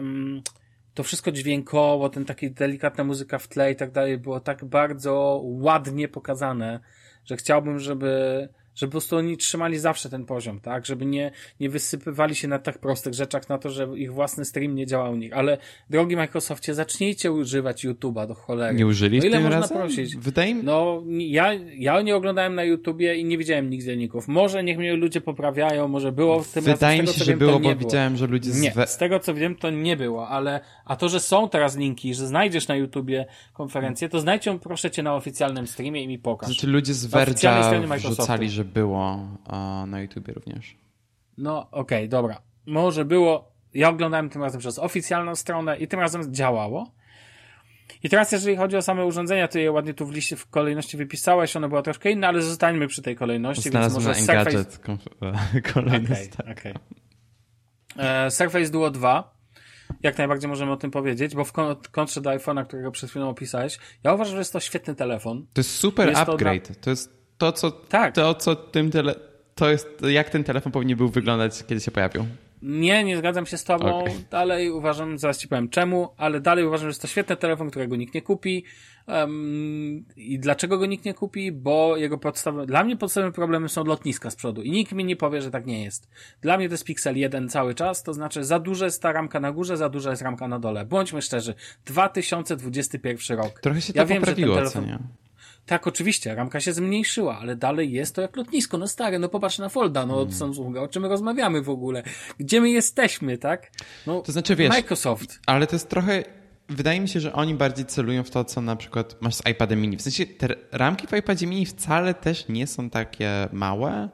to wszystko dźwiękowo, ten taki delikatna muzyka w tle i tak dalej było tak bardzo ładnie pokazane, że chciałbym, żeby, żeby po prostu oni trzymali zawsze ten poziom, tak? Żeby nie, nie wysypywali się na tak prostych rzeczach, na to, że ich własny stream nie działa u nich. Ale drogi Microsoftie, zacznijcie używać YouTube'a do cholery. Nie użyli No ile tym można razem? prosić? Wydaje mi No, ja, ja nie oglądałem na YouTubie i nie widziałem nigdzie dzienników. Może niech mnie ludzie poprawiają, może było w tym Wydaje razem, mi się, że wiem, było, bo widziałem, że ludzie Nie, z tego co wiem, to nie było, ale a to, że są teraz linki, że znajdziesz na YouTubie konferencję, to znajdź ją proszę cię na oficjalnym streamie i mi pokaż. Znaczy ludzie z Microsoftu. wrzucali, że było a, na YouTubie również. No, okej, dobra. Może było. Ja oglądałem tym razem przez oficjalną stronę i tym razem działało. I teraz, jeżeli chodzi o same urządzenia, to je ładnie tu w liście w kolejności wypisałeś, one była troszkę inna, ale zostańmy przy tej kolejności, więc Znalazłem może na Surface... (laughs) Kolejny stan. okej. E, Surface Duo 2. Jak najbardziej możemy o tym powiedzieć, bo w kon- kontrze do iPhone'a, którego przed chwilą opisałeś, ja uważam, że jest to świetny telefon. To jest super Jest to upgrade. To jest to, co, Tak. to, co tym tele... To jest jak ten telefon powinien był wyglądać, kiedy się pojawił. Nie, nie zgadzam się z tobą. Okej. Dalej uważam, zaraz ci powiem czemu, ale dalej uważam, że jest to świetny telefon, którego nikt nie kupi. Um, I dlaczego go nikt nie kupi? Bo jego podstawowe, dla mnie podstawowym problemem są lotniska z przodu i nikt mi nie powie, że tak nie jest. Dla mnie to jest Pixel 1 cały czas, to znaczy za duża jest ta ramka na górze, za duża jest ramka na dole. Bądźmy szczerzy, 2021 rok. Trochę się Ja to wiem, że ten poprawiło, telefon-? Tak, oczywiście, ramka się zmniejszyła, ale dalej jest to jak lotnisko. No stare, no popatrz na Folda, no od Samsunga, o czym my rozmawiamy w ogóle? Gdzie my jesteśmy, tak? No, To znaczy, wiesz, Microsoft. Ale to jest trochę wydaje mi się, że oni bardziej celują w to, co na przykład masz z iPadem mini. W sensie te ramki w iPadzie mini wcale też nie są takie małe,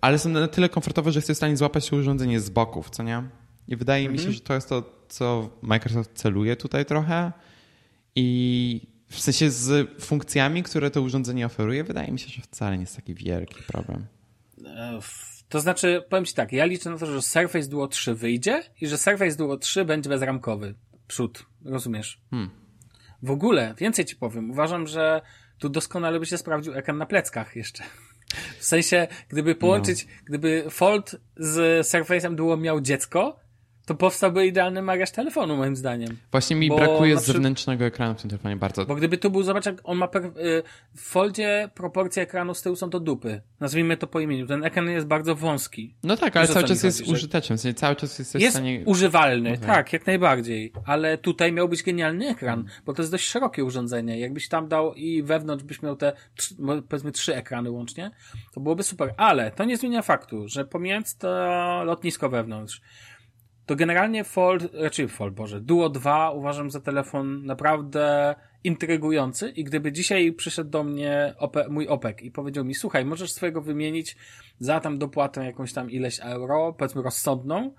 ale są na tyle komfortowe, że jesteś w stanie złapać się urządzenie z boków, co nie? I wydaje mi się, Mhm. że to jest to, co Microsoft celuje tutaj trochę. I w sensie z funkcjami, które to urządzenie oferuje, wydaje mi się, że wcale nie jest taki wielki problem. E, To znaczy, powiem Ci tak, ja liczę na to, że Surface Duo 3 wyjdzie i że Surface Duo 3 będzie bezramkowy. Przód, rozumiesz? Hmm. W ogóle, więcej Ci powiem, uważam, że tu doskonale by się sprawdził ekran na pleckach jeszcze. W sensie, gdyby połączyć, gdyby Fold z Surface'em Duo miał dziecko, to powstałby idealny mariaż telefonu, moim zdaniem. Właśnie mi Bo brakuje na przy- zewnętrznego ekranu w tym telefonie bardzo. Bo gdyby tu był, zobacz, jak on ma per, y, w foldzie proporcje ekranu z tyłu są do dupy. Nazwijmy to po imieniu. Ten ekran jest bardzo wąski. No tak, ale Wiesz, cały czas jest chodzi, że- użyteczny, w sensie cały czas jesteś w Jest stanie... używalny, tak, jak najbardziej. Ale tutaj miał być genialny ekran, bo to jest dość szerokie urządzenie. Jakbyś tam dał i wewnątrz byś miał te, powiedzmy, trzy ekrany łącznie, to byłoby super. Ale to nie zmienia faktu, że pomijając to lotnisko wewnątrz, to generalnie Fold, raczej Fold, Boże, Duo 2 uważam za telefon naprawdę intrygujący i gdyby dzisiaj przyszedł do mnie ope, mój OPEK i powiedział mi, słuchaj, możesz swojego wymienić za tam dopłatę jakąś tam ileś euro, powiedzmy rozsądną,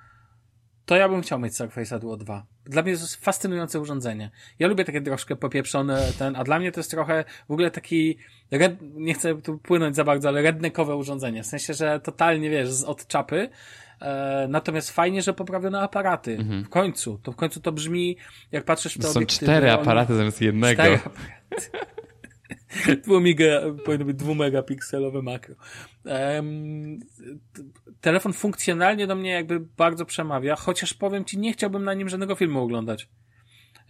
to ja bym chciał mieć Surface'a Duo 2. Dla mnie to jest fascynujące urządzenie. Ja lubię takie troszkę popieprzone ten, a dla mnie to jest trochę w ogóle taki red, nie chcę tu płynąć za bardzo, ale rednekowe urządzenie. W sensie, że totalnie wiesz, z od czapy. E, natomiast fajnie, że poprawiono aparaty. W końcu. To w końcu to brzmi, jak patrzysz w te Są obiektywy, cztery aparaty zamiast jednego. Cztery aparaty. (laughs) Dwumiga, powinno być dwumegapikselowe makro. T- telefon funkcjonalnie do mnie jakby bardzo przemawia, chociaż powiem ci, nie chciałbym na nim żadnego filmu oglądać.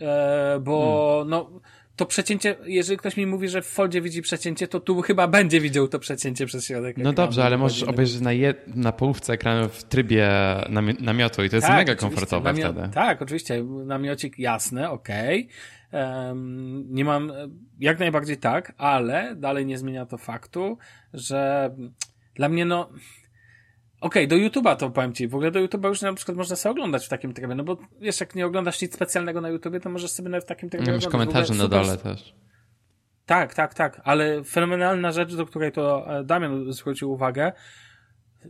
E, bo Hmm. no, to przecięcie, jeżeli ktoś mi mówi, że w foldzie widzi przecięcie, to tu chyba będzie widział to przecięcie przez środek. No dobrze, ale możesz obejrzeć na, je, na połówce ekranu w trybie nami- namiotu i to jest mega oczywiście. komfortowe Namio- wtedy. Tak, oczywiście. Namiocik jasne, okej. Em, nie mam, jak najbardziej tak, ale dalej nie zmienia to faktu, że dla mnie no, okej, do YouTube'a to powiem ci, w ogóle do YouTube'a już na przykład można sobie oglądać w takim trybie, no bo wiesz, jak nie oglądasz nic specjalnego na YouTubie, to możesz sobie nawet w takim trybie Nie masz ogóle na dole też. Tak, tak, tak, ale fenomenalna rzecz, do której to e, Damian zwrócił uwagę,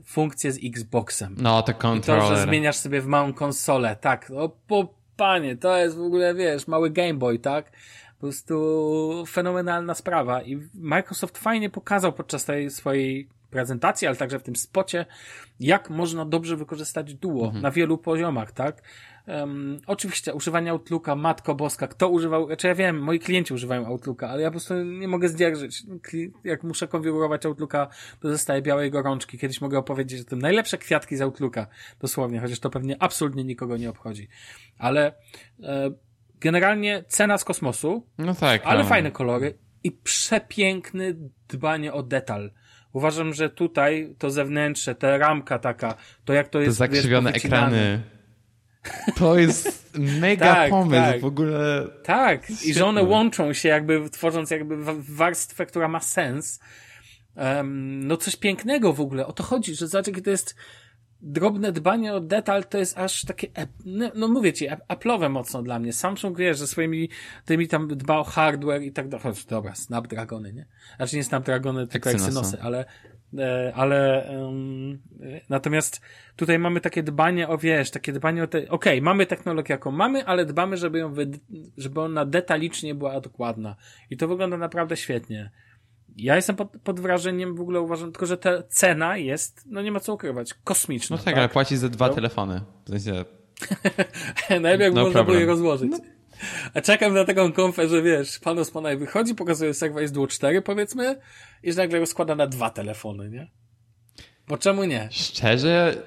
funkcje z Xboxem. No, te I to, że zmieniasz sobie w małą konsolę, tak. O, po, panie, to jest w ogóle, wiesz, mały Game Boy, tak? Po prostu fenomenalna sprawa. I Microsoft fajnie pokazał podczas tej swojej prezentacji, ale także w tym spocie, jak można dobrze wykorzystać duo na wielu poziomach, tak? Um, oczywiście używanie Outlooka, Matko Boska, kto używał, znaczy ja wiem, moi klienci używają Outlooka, ale ja po prostu nie mogę zdzierżyć. Jak muszę konfigurować Outlooka, to zostaje białej gorączki. Kiedyś mogę opowiedzieć o tym najlepsze kwiatki z Outlooka, dosłownie, chociaż to pewnie absolutnie nikogo nie obchodzi. Ale e, generalnie cena z kosmosu, No tak. ale no. fajne kolory i przepiękny dbanie o detal. Uważam, że tutaj to zewnętrzne, ta ramka taka, to jak to Te jest zakrzywione wiesz, ekrany. To jest (laughs) mega Tak, pomysł. tak. W ogóle Tak, i że one łączą się jakby, tworząc jakby wa- warstwę, która ma sens. Em, no coś pięknego w ogóle. O to chodzi, że zobacz, to jest drobne dbanie o detal, to jest aż takie, no, no mówię ci, Apple'owe mocno dla mnie. Samsung, wiesz, że swoimi tymi tam dba o hardware i tak dalej. Dobra, Snapdragony, nie? Znaczy nie Snapdragony, tylko Exynosy. Ale e, ale e, natomiast tutaj mamy takie dbanie o, wiesz, takie dbanie o te, okej, mamy technologię jaką mamy, ale dbamy, żeby ją, wy, żeby ona detalicznie była dokładna. I to wygląda naprawdę świetnie. Ja jestem pod, pod wrażeniem, w ogóle uważam, tylko że ta cena jest, no nie ma co ukrywać, kosmiczna. No tak, ale płacisz za dwa No. telefony. W sensie, (laughs) Najlepiej No można było problem. je rozłożyć. A czekam na taką konfę, że wiesz, pan Osmanaj wychodzi, pokazuje Surface Duo 4 powiedzmy i że nagle rozkłada na dwa telefony, nie? Bo czemu nie? szczerze,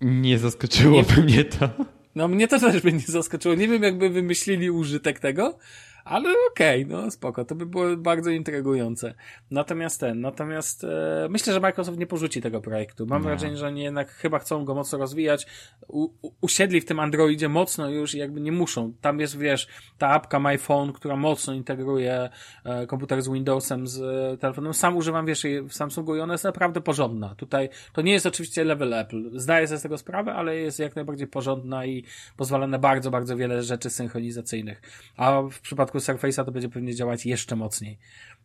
nie zaskoczyłoby mnie to. No mnie to też by nie zaskoczyło. Nie wiem, jakby wymyślili użytek tego, Ale okej, okay, no spoko, to by było bardzo intrygujące. Natomiast ten, natomiast e, myślę, że Microsoft nie porzuci tego projektu. Mam no. wrażenie, że oni jednak chyba chcą go mocno rozwijać. U, u, usiedli w tym Androidzie mocno już i jakby nie muszą. Tam jest, wiesz, ta apka My Phone, która mocno integruje e, komputer z Windowsem, z e, telefonem. Sam używam, wiesz, w Samsungu i ona jest naprawdę porządna. Tutaj to nie jest oczywiście level Apple. Zdaję sobie z tego sprawę, ale jest jak najbardziej porządna i pozwala na bardzo, bardzo wiele rzeczy synchronizacyjnych. A w przypadku Surface'a to będzie pewnie działać jeszcze mocniej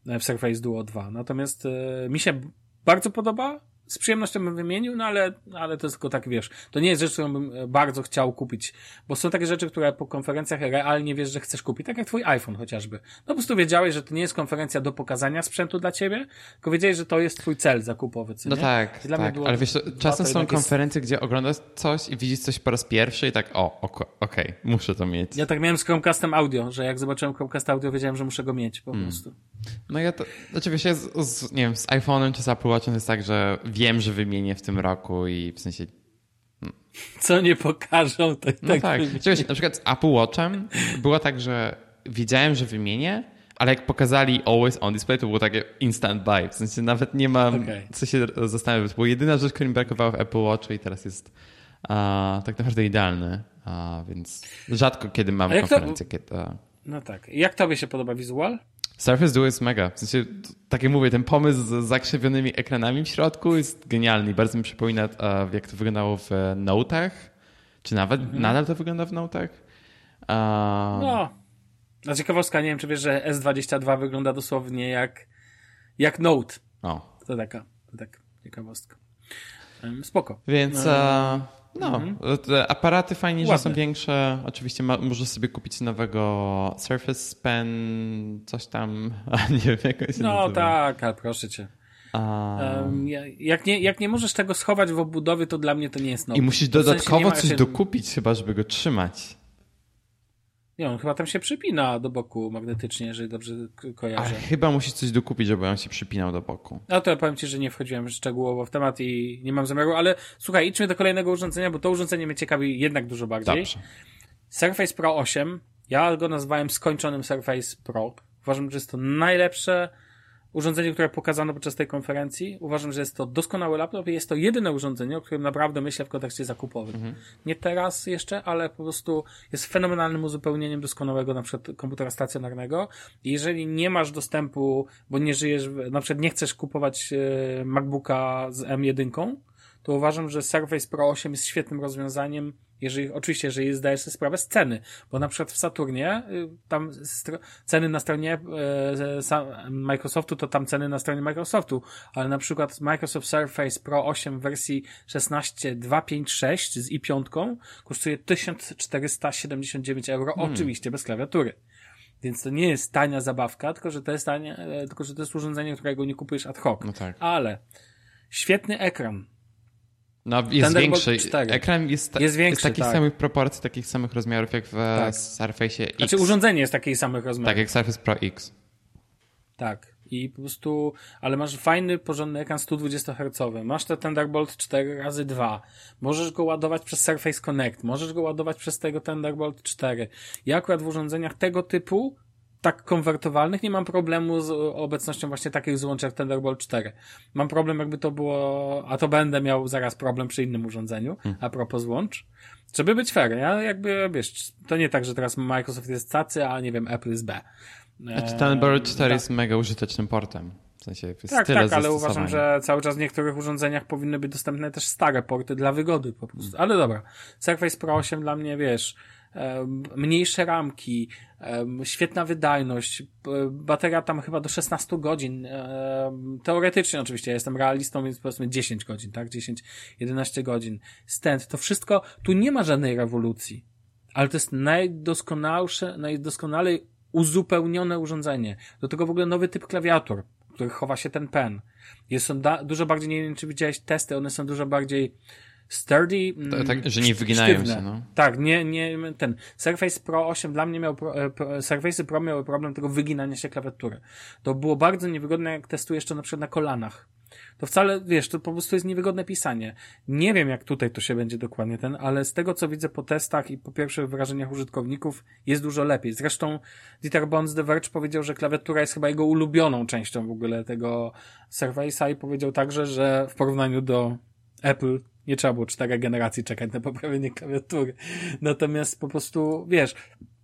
e, w Surface Duo 2. Natomiast e, mi się bardzo podoba z przyjemnością bym wymienił, no ale, ale to jest tylko tak, wiesz, to nie jest rzecz, którą bym e, bardzo chciał kupić, bo są takie rzeczy, które po konferencjach realnie wiesz, że chcesz kupić, tak jak twój iPhone chociażby. No po prostu wiedziałeś, że to nie jest konferencja do pokazania sprzętu dla ciebie, tylko wiedziałeś, że to jest twój cel zakupowy, co No nie? tak, tak, było, ale wiesz, czasem są konferencje, jest... gdzie oglądasz coś i widzisz coś po raz pierwszy i tak, o, okej, okay, muszę to mieć. Ja tak miałem z Chromecastem Audio, że jak zobaczyłem Chromecast Audio, wiedziałem, że muszę go mieć po hmm. prostu. No ja to, znaczy wiesz, ja z, z, nie wiem, z iPhone'em czy z Apple Watchem jest tak, że wiem, że wymienię w tym roku i w sensie co nie pokażą, to no tak. tak. na przykład z Apple Watchem było tak, że wiedziałem, że wymienię, ale jak pokazali Always On Display, to było takie instant buy. W sensie nawet nie mam okay. co się zastanawiać. To była jedyna rzecz, której mi brakowało w Apple Watchu i teraz jest a, tak naprawdę idealny. A, więc rzadko kiedy mam konferencję. To... Kiedy, a... No tak. Jak tobie się podoba wizual? Surface Duo jest mega. W sensie, tak jak mówię, ten pomysł z zakrzywionymi ekranami w środku jest genialny. Bardzo mi przypomina, jak to wyglądało w Notach. Czy nawet mhm. nadal to wygląda w Notach? No. Na ciekawostka, nie wiem, czy wiesz, że S22 wygląda dosłownie jak, jak Note. O. To taka, to taka ciekawostka. Spoko. Więc... Um, no, mhm. te aparaty fajnie, Ładne. że są większe. Oczywiście ma, możesz sobie kupić nowego Surface Pen, coś tam, (laughs) a nie wiem jak się No nazywa. tak, ale proszę cię. Um, jak, nie, jak nie możesz tego schować w obudowie, to dla mnie to nie jest nowe. I musisz dodatkowo w sensie coś dokupić chyba, żeby go trzymać. Nie, on chyba tam się przypina do boku magnetycznie, jeżeli dobrze kojarzę. A chyba musi coś dokupić, żeby on się przypinał do boku. No to ja powiem Ci, że nie wchodziłem szczegółowo w temat i nie mam zamiaru, ale słuchaj, idźmy do kolejnego urządzenia, bo to urządzenie mnie ciekawi jednak dużo bardziej. Dobrze. Surface Pro 8, ja go nazwałem skończonym Surface Pro. Uważam, że jest to najlepsze urządzenie, które pokazano podczas tej konferencji. Uważam, że jest to doskonały laptop i jest to jedyne urządzenie, o którym naprawdę myślę w kontekście zakupowym. Mhm. Nie teraz jeszcze, ale po prostu jest fenomenalnym uzupełnieniem doskonałego na przykład komputera stacjonarnego. I jeżeli nie masz dostępu, bo nie żyjesz, na przykład nie chcesz kupować e, MacBooka z M1, to uważam, że Surface Pro 8 jest świetnym rozwiązaniem jeżeli, oczywiście, jeżeli zdajesz sobie sprawę z ceny, bo na przykład w Saturnie, y, tam ceny na stronie e, Microsoftu, to tam ceny na stronie Microsoftu, ale na przykład Microsoft Surface Pro 8 w wersji 16.256 z i5 kosztuje 1479 euro, hmm. oczywiście bez klawiatury. Więc to nie jest tania zabawka, tylko że to jest tanie, e, tylko że to jest urządzenie, którego nie kupujesz ad hoc. No tak. Ale świetny ekran, no, jest większy. Ekran jest, jest, większy, jest takich tak. samych proporcji, takich samych rozmiarów jak w tak. Surface X. Znaczy urządzenie jest takich samych rozmiarów. Tak, jak Surface Pro X. Tak. I po prostu, ale masz fajny, porządny ekran 120 Hz. Masz ten Thunderbolt 4 razy 2 Możesz go ładować przez Surface Connect. Możesz go ładować przez tego Thunderbolt 4. Ja akurat w urządzeniach tego typu tak konwertowalnych nie mam problemu z obecnością właśnie takich złączy jak Thunderbolt 4. Mam problem jakby to było, a to będę miał zaraz problem przy innym urządzeniu, hmm. a propos złącz. Żeby być fair, ja jakby, wiesz, to nie tak, że teraz Microsoft jest cacy, a nie wiem, Apple jest B. Znaczy Thunderbolt 4 tak. jest mega użytecznym portem. W sensie jest tak, tak, ale uważam, że cały czas w niektórych urządzeniach powinny być dostępne też stare porty dla wygody po prostu. Ale dobra, Surface Pro 8 dla mnie, wiesz, mniejsze ramki, świetna wydajność, bateria tam chyba do 16 godzin, teoretycznie oczywiście, ja jestem realistą, więc powiedzmy 10 godzin, tak, 10-11 godzin, stent, to wszystko, tu nie ma żadnej rewolucji, ale to jest najdoskonalsze, najdoskonalej uzupełnione urządzenie. Do tego w ogóle nowy typ klawiatur, w których chowa się ten pen. Jest on dużo bardziej, nie wiem czy widziałeś testy, one są dużo bardziej sturdy. To, tak, że nie wyginają sztywne. się, no. Tak, nie, nie, ten Surface Pro 8 dla mnie miał, e, Surface Pro miały problem tego wyginania się klawiatury. To było bardzo niewygodne, jak testujesz to na przykład na kolanach. to wcale, wiesz, to po prostu jest niewygodne pisanie. Nie wiem, jak tutaj to się będzie dokładnie ten, ale z tego, co widzę po testach i po pierwszych wrażeniach użytkowników, jest dużo lepiej. Zresztą Dieter Bonds The Verge powiedział, że klawiatura jest chyba jego ulubioną częścią w ogóle tego Surface'a i powiedział także, że w porównaniu do Apple nie trzeba było cztery generacji czekać na poprawienie klawiatury. Natomiast po prostu, wiesz,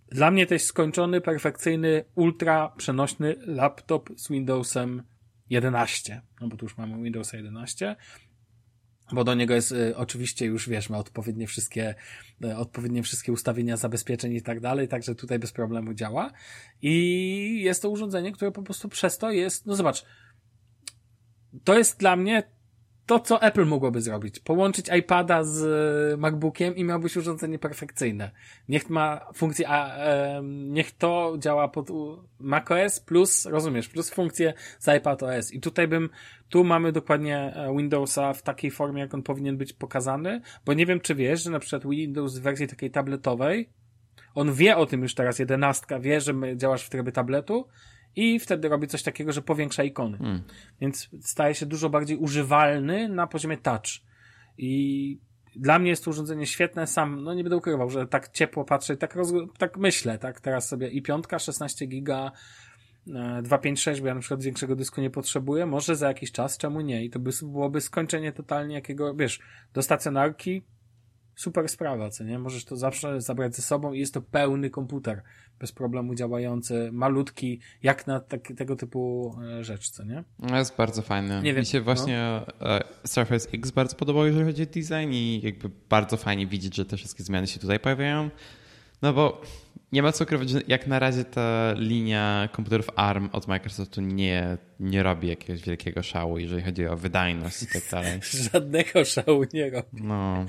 dla mnie jest skończony, perfekcyjny, ultra przenośny laptop z Windowsem 11. No bo tu już mamy Windows 11 bo do niego jest y, oczywiście już wiesz, ma odpowiednie wszystkie, y, odpowiednie wszystkie ustawienia zabezpieczeń i tak dalej, także tutaj bez problemu działa. I jest to urządzenie, które po prostu przez to jest, no zobacz, to jest dla mnie to, co Apple mogłoby zrobić. Połączyć iPada z e, MacBookiem i miałbyś urządzenie perfekcyjne. Niech ma funkcję, a, e, niech to działa pod macOS plus, rozumiesz, plus funkcję z iPadOS. I tutaj bym, tu mamy dokładnie e, Windowsa w takiej formie, jak on powinien być pokazany, bo nie wiem, czy wiesz, że na przykład Windows w wersji takiej tabletowej, on wie o tym już teraz, jedenastka wie, że działasz w trybie tabletu, i wtedy robi coś takiego, że powiększa ikony. Hmm. Więc staje się dużo bardziej używalny na poziomie touch. I dla mnie jest to urządzenie świetne, sam, no nie będę ukrywał, że tak ciepło patrzę, tak, roz, tak myślę, tak teraz sobie i piątka, 16 giga, 256, e, bo ja na przykład większego dysku nie potrzebuję, może za jakiś czas, czemu nie? I to by, byłoby skończenie totalnie jakiego, wiesz, do stacjonarki super sprawa, co nie? Możesz to zawsze zabrać ze sobą i jest to pełny komputer, bez problemu działający, malutki, jak na tak, tego typu e, rzecz, co nie? No jest bardzo fajny. Nie Mi się no. właśnie no. Surface X bardzo podobał, jeżeli chodzi o design i jakby bardzo fajnie widzieć, że te wszystkie zmiany się tutaj pojawiają. No bo nie ma co ukrywać, że jak na razie ta linia komputerów ARM od Microsoftu nie, nie robi jakiegoś wielkiego szału, jeżeli chodzi o wydajność i tak dalej. (laughs) Żadnego szału nie robi. No.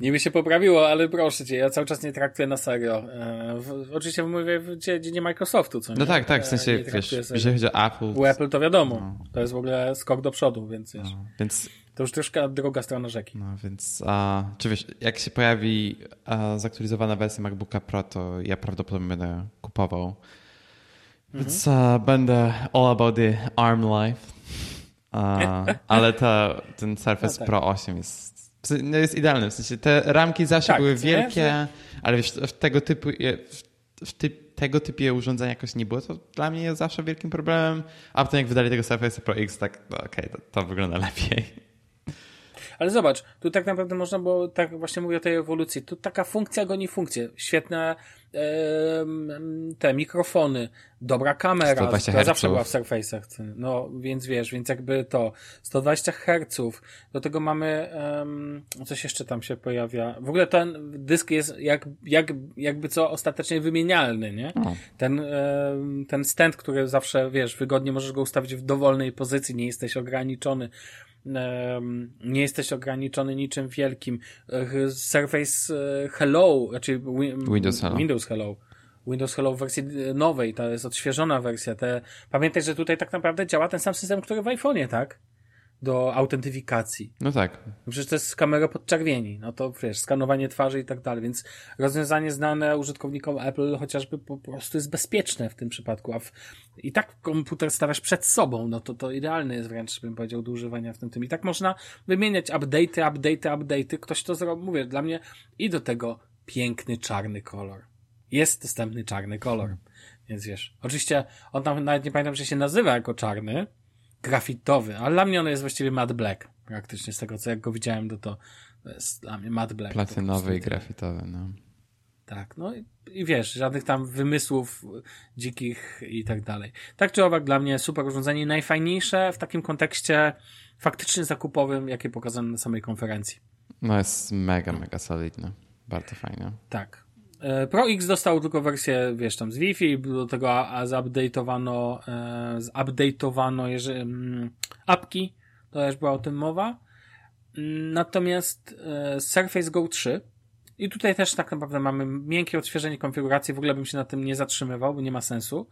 Niby się poprawiło, ale proszę cię, ja cały czas nie traktuję na serio. E, w, oczywiście mówię w dziedzinie Microsoftu, co nie? No tak, tak, w sensie, e, wiesz, jeżeli chodzi o Apple. U Apple to wiadomo, no. to jest w ogóle skok do przodu, więc. No, więc to już troszkę druga strona rzeki. No więc, a, czy wiesz, jak się pojawi a, zaktualizowana wersja MacBooka Pro, to ja prawdopodobnie będę kupował. Mhm. Więc a, będę all about the ARM life. (laughs) Ale ta, ten Surface no tak. Pro 8 jest no jest idealny. W sensie te ramki zawsze tak, były wielkie, ale wiesz, w tego typu w typ, tego typu urządzenia jakoś nie było, to dla mnie jest zawsze wielkim problemem. A potem jak wydali tego Surface Pro X, tak no okej, okay, to, to wygląda (laughs) lepiej. Ale zobacz, tu tak naprawdę można było, tak właśnie mówię o tej ewolucji, tu taka funkcja goni funkcję. Świetne e, te mikrofony, dobra kamera, która zawsze była w Surface'ach. No, więc wiesz, więc jakby to 120 Hz, do tego mamy um, coś jeszcze tam się pojawia. W ogóle ten dysk jest jak, jak, jakby co ostatecznie wymienialny, nie? No. Ten, um, ten stand, który zawsze, wiesz, wygodnie możesz go ustawić w dowolnej pozycji, nie jesteś ograniczony nie jesteś ograniczony niczym wielkim. Surface e, Hello, znaczy Windows Hello. Windows Hello. Windows Hello w wersji nowej, to jest odświeżona wersja. Te, pamiętaj, że tutaj tak naprawdę działa ten sam system, który w iPhone'ie, tak? do autentyfikacji. No tak. Przecież to jest kamera podczerwieni, no to wiesz, skanowanie twarzy i tak dalej, więc rozwiązanie znane użytkownikom Apple chociażby po prostu jest bezpieczne w tym przypadku, a w, i tak komputer stawiasz przed sobą, no to to idealne jest wręcz, bym powiedział, do używania w tym tym. I tak można wymieniać update'y, update'y, update'y, ktoś to zrobi, mówię, dla mnie i do tego piękny czarny kolor. Jest dostępny czarny kolor. Więc wiesz, oczywiście on tam nawet nie pamiętam, że się nazywa jako czarny, grafitowy, ale dla mnie on jest właściwie matte black. Praktycznie z tego, co jak go widziałem, to to jest dla mnie matte black. Platynowy i grafitowy, no. Tak, no i, i, wiesz, żadnych tam wymysłów dzikich i tak dalej. Tak czy owak, dla mnie super urządzenie, najfajniejsze w takim kontekście faktycznie zakupowym, jakie pokazano na samej konferencji. No jest mega, mega solidne. Bardzo fajne. Tak. E, Pro X dostał tylko wersję, wiesz, tam z Wi-Fi, do tego zupdate'owano, e, zupdate'owano jeżeli, mm, apki, to już była o tym mowa. Natomiast e, Surface Go 3 i tutaj też tak naprawdę mamy miękkie odświeżenie konfiguracji, w ogóle bym się na tym nie zatrzymywał, bo nie ma sensu.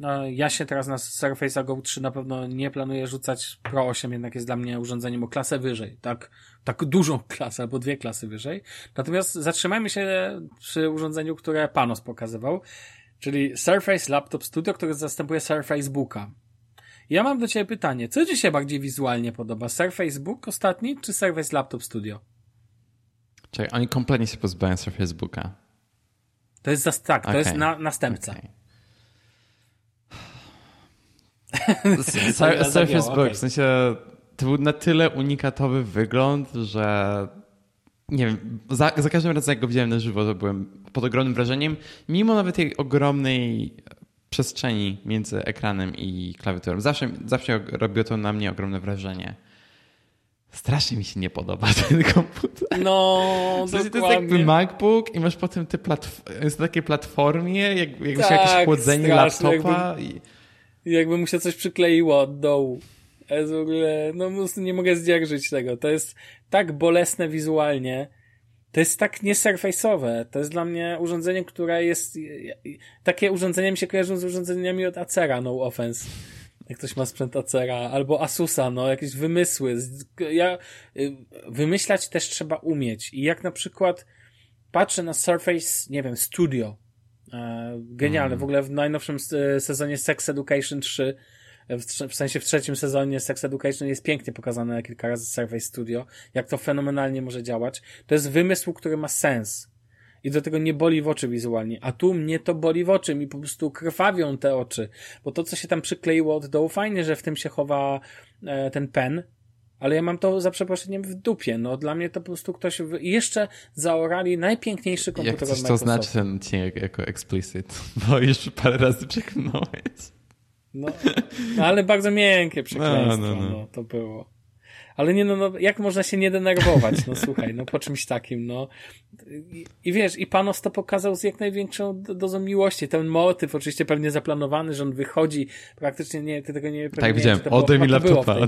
No, ja się teraz na Surface Go 3 na pewno nie planuję rzucać. Pro 8 jednak jest dla mnie urządzeniem o klasę wyżej. Tak, tak dużą (laughs) klasę, albo dwie klasy wyżej. Natomiast zatrzymajmy się przy urządzeniu, które Panos pokazywał, czyli Surface Laptop Studio, które zastępuje Surface Booka. Ja mam do ciebie pytanie. Co ci się bardziej wizualnie podoba? Surface Book ostatni, czy Surface Laptop Studio? Czekaj, oni kompletnie się pozbawiają Surface Booka. To jest, tak, to okay. jest na, następca. Okay. (laughs) Surface Book, w sensie to był na tyle unikatowy wygląd, że nie wiem, za, za każdym razem jak go widziałem na żywo, to byłem pod ogromnym wrażeniem, mimo nawet tej ogromnej przestrzeni między ekranem i klawiaturą. Zawsze, zawsze robiło to na mnie ogromne wrażenie. Strasznie mi się nie podoba (laughs) ten komputer. No, w sensie, to jest jakby MacBook i masz potem te platf- jest na takiej platformie, jak, jakby tak, jakieś chłodzenie straszne, laptopa. Jakby, i... jakby mu się coś przykleiło od dołu. jest w ogóle, no nie mogę zdzierżyć tego. To jest tak bolesne wizualnie. To jest tak niesurface'owe. To jest dla mnie urządzenie, które jest... Takie urządzenia mi się kojarzą z urządzeniami od Acera, no offense jak ktoś ma sprzęt Acera, albo Asusa, no, jakieś wymysły. Ja, y, wymyślać też trzeba umieć. I jak na przykład patrzę na Surface, nie wiem, Studio, e, genialne. Mm. W ogóle w najnowszym sezonie Sex Education 3, w, w, sensie w trzecim sezonie Sex Education jest pięknie pokazane kilka razy Surface Studio, jak to fenomenalnie może działać. To jest wymysł, który ma sens i do tego nie boli w oczy wizualnie. A tu mnie to boli w oczy, mi po prostu krwawią te oczy. Bo to, co się tam przykleiło od dołu, fajnie, że w tym się chowa e, ten pen, ale ja mam to za przeproszeniem w dupie. No dla mnie to po prostu ktoś w... jeszcze zaorali najpiękniejszy komputer Jak coś to znaczy ten odcinek jako explicit, bo już parę razy przeknąłeś. No, no, ale bardzo miękkie przekleństwo, no, no, no. no to było. Ale nie no, no, jak można się nie denerwować, no słuchaj, no po czymś takim, no. I, i wiesz, i Panos to pokazał z jak największą dozą miłości. Ten motyw oczywiście pewnie zaplanowany, że on wychodzi, praktycznie nie, ty tego nie Tak, widziałem, oddaj mi laptopa. (laughs)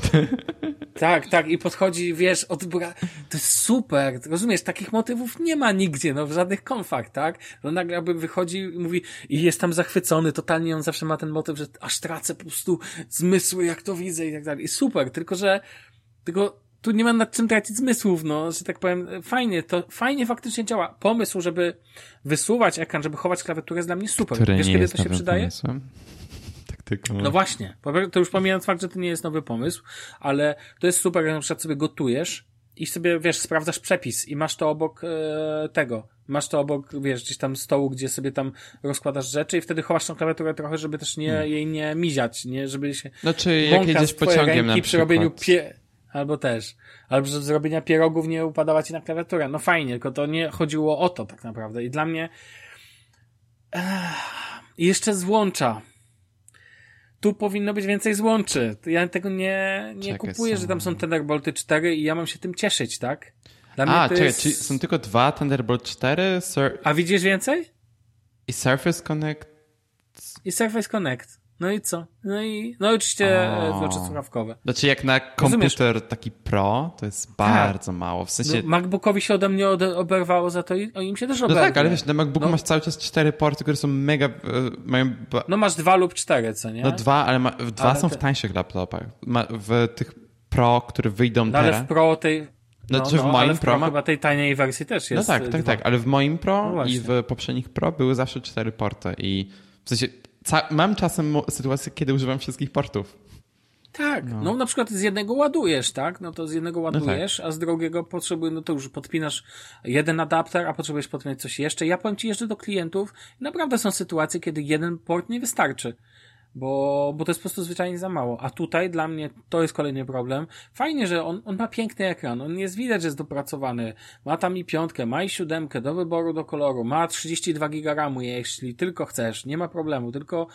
Tak, tak, i podchodzi, wiesz, odbra... To jest super, rozumiesz, takich motywów nie ma nigdzie, no, w żadnych konfach, tak? No nagle jakby wychodzi i mówi, i jest tam zachwycony, totalnie on zawsze ma ten motyw, że aż tracę po prostu zmysły, jak to widzę i tak dalej. I super, tylko że tylko tu nie ma nad czym tracić zmysłów, no, że tak powiem, fajnie, to fajnie faktycznie działa. Pomysł, żeby wysuwać ekran, żeby chować klawiaturę jest dla mnie super. Który Wiesz, kiedy to się przydaje? Pomysłem? Tylko. No właśnie. To już pomijając fakt, że to nie jest nowy pomysł, ale to jest super, jak na przykład sobie gotujesz i sobie, wiesz, sprawdzasz przepis i masz to obok e, tego. Masz to obok, wiesz, gdzieś tam stołu, gdzie sobie tam rozkładasz rzeczy i wtedy chowasz tą klawiaturę trochę, żeby też nie, hmm. jej nie miziać, nie, żeby się... Znaczy, jak jedziesz pociągiem na przykład. przy robieniu pie Albo też. Albo że zrobienia pierogów nie upadała ci na klawiaturę. No fajnie, tylko to nie chodziło o to tak naprawdę. I dla mnie i jeszcze złącza. Tu powinno być więcej złączy. Ja tego nie, nie czekaj, kupuję, są... że tam są Thunderbolty 4 i ja mam się tym cieszyć, tak? Dla A, czekaj, jest... czyli są tylko dwa Thunderbolt 4? Sur... A widzisz więcej? I Surface Connect? I Surface Connect. No i co? No i no i oczywiście rzeczy słuchawkowe. Znaczy jak na komputer Rozumiesz? taki pro, to jest tak. bardzo mało. W sensie... No, MacBookowi się ode mnie oberwało za to i im się też oberwie. No tak, ale wiesz, na MacBooku no. masz cały czas cztery porty, które są mega... E, mają... No masz dwa lub cztery, co nie? No dwa, ale ma... dwa ale są te... w tańszych laptopach. Ma... W tych pro, które wyjdą no, teraz... ale w pro tej... No, no, w moim pro, ma... chyba tej taniej wersji też jest. No tak, tak, dwa. tak, ale w moim pro no i w poprzednich pro były zawsze cztery porty i w sensie mam czasem sytuację, kiedy używam wszystkich portów. Tak, no. no. na przykład z jednego ładujesz, tak? No to z jednego ładujesz, no tak. a z drugiego potrzebujesz, no to już podpinasz jeden adapter, a potrzebujesz podpinać coś jeszcze. Ja powiem Ci jeszcze do klientów, naprawdę są sytuacje, kiedy jeden port nie wystarczy bo, bo to jest po prostu zwyczajnie za mało. A tutaj dla mnie to jest kolejny problem. Fajnie, że on, on ma piękny ekran, on jest widać, że jest dopracowany. Ma tam i piątkę, ma i siódemkę do wyboru, do koloru, ma 32 giga RAMu, jeśli tylko chcesz, nie ma problemu, tylko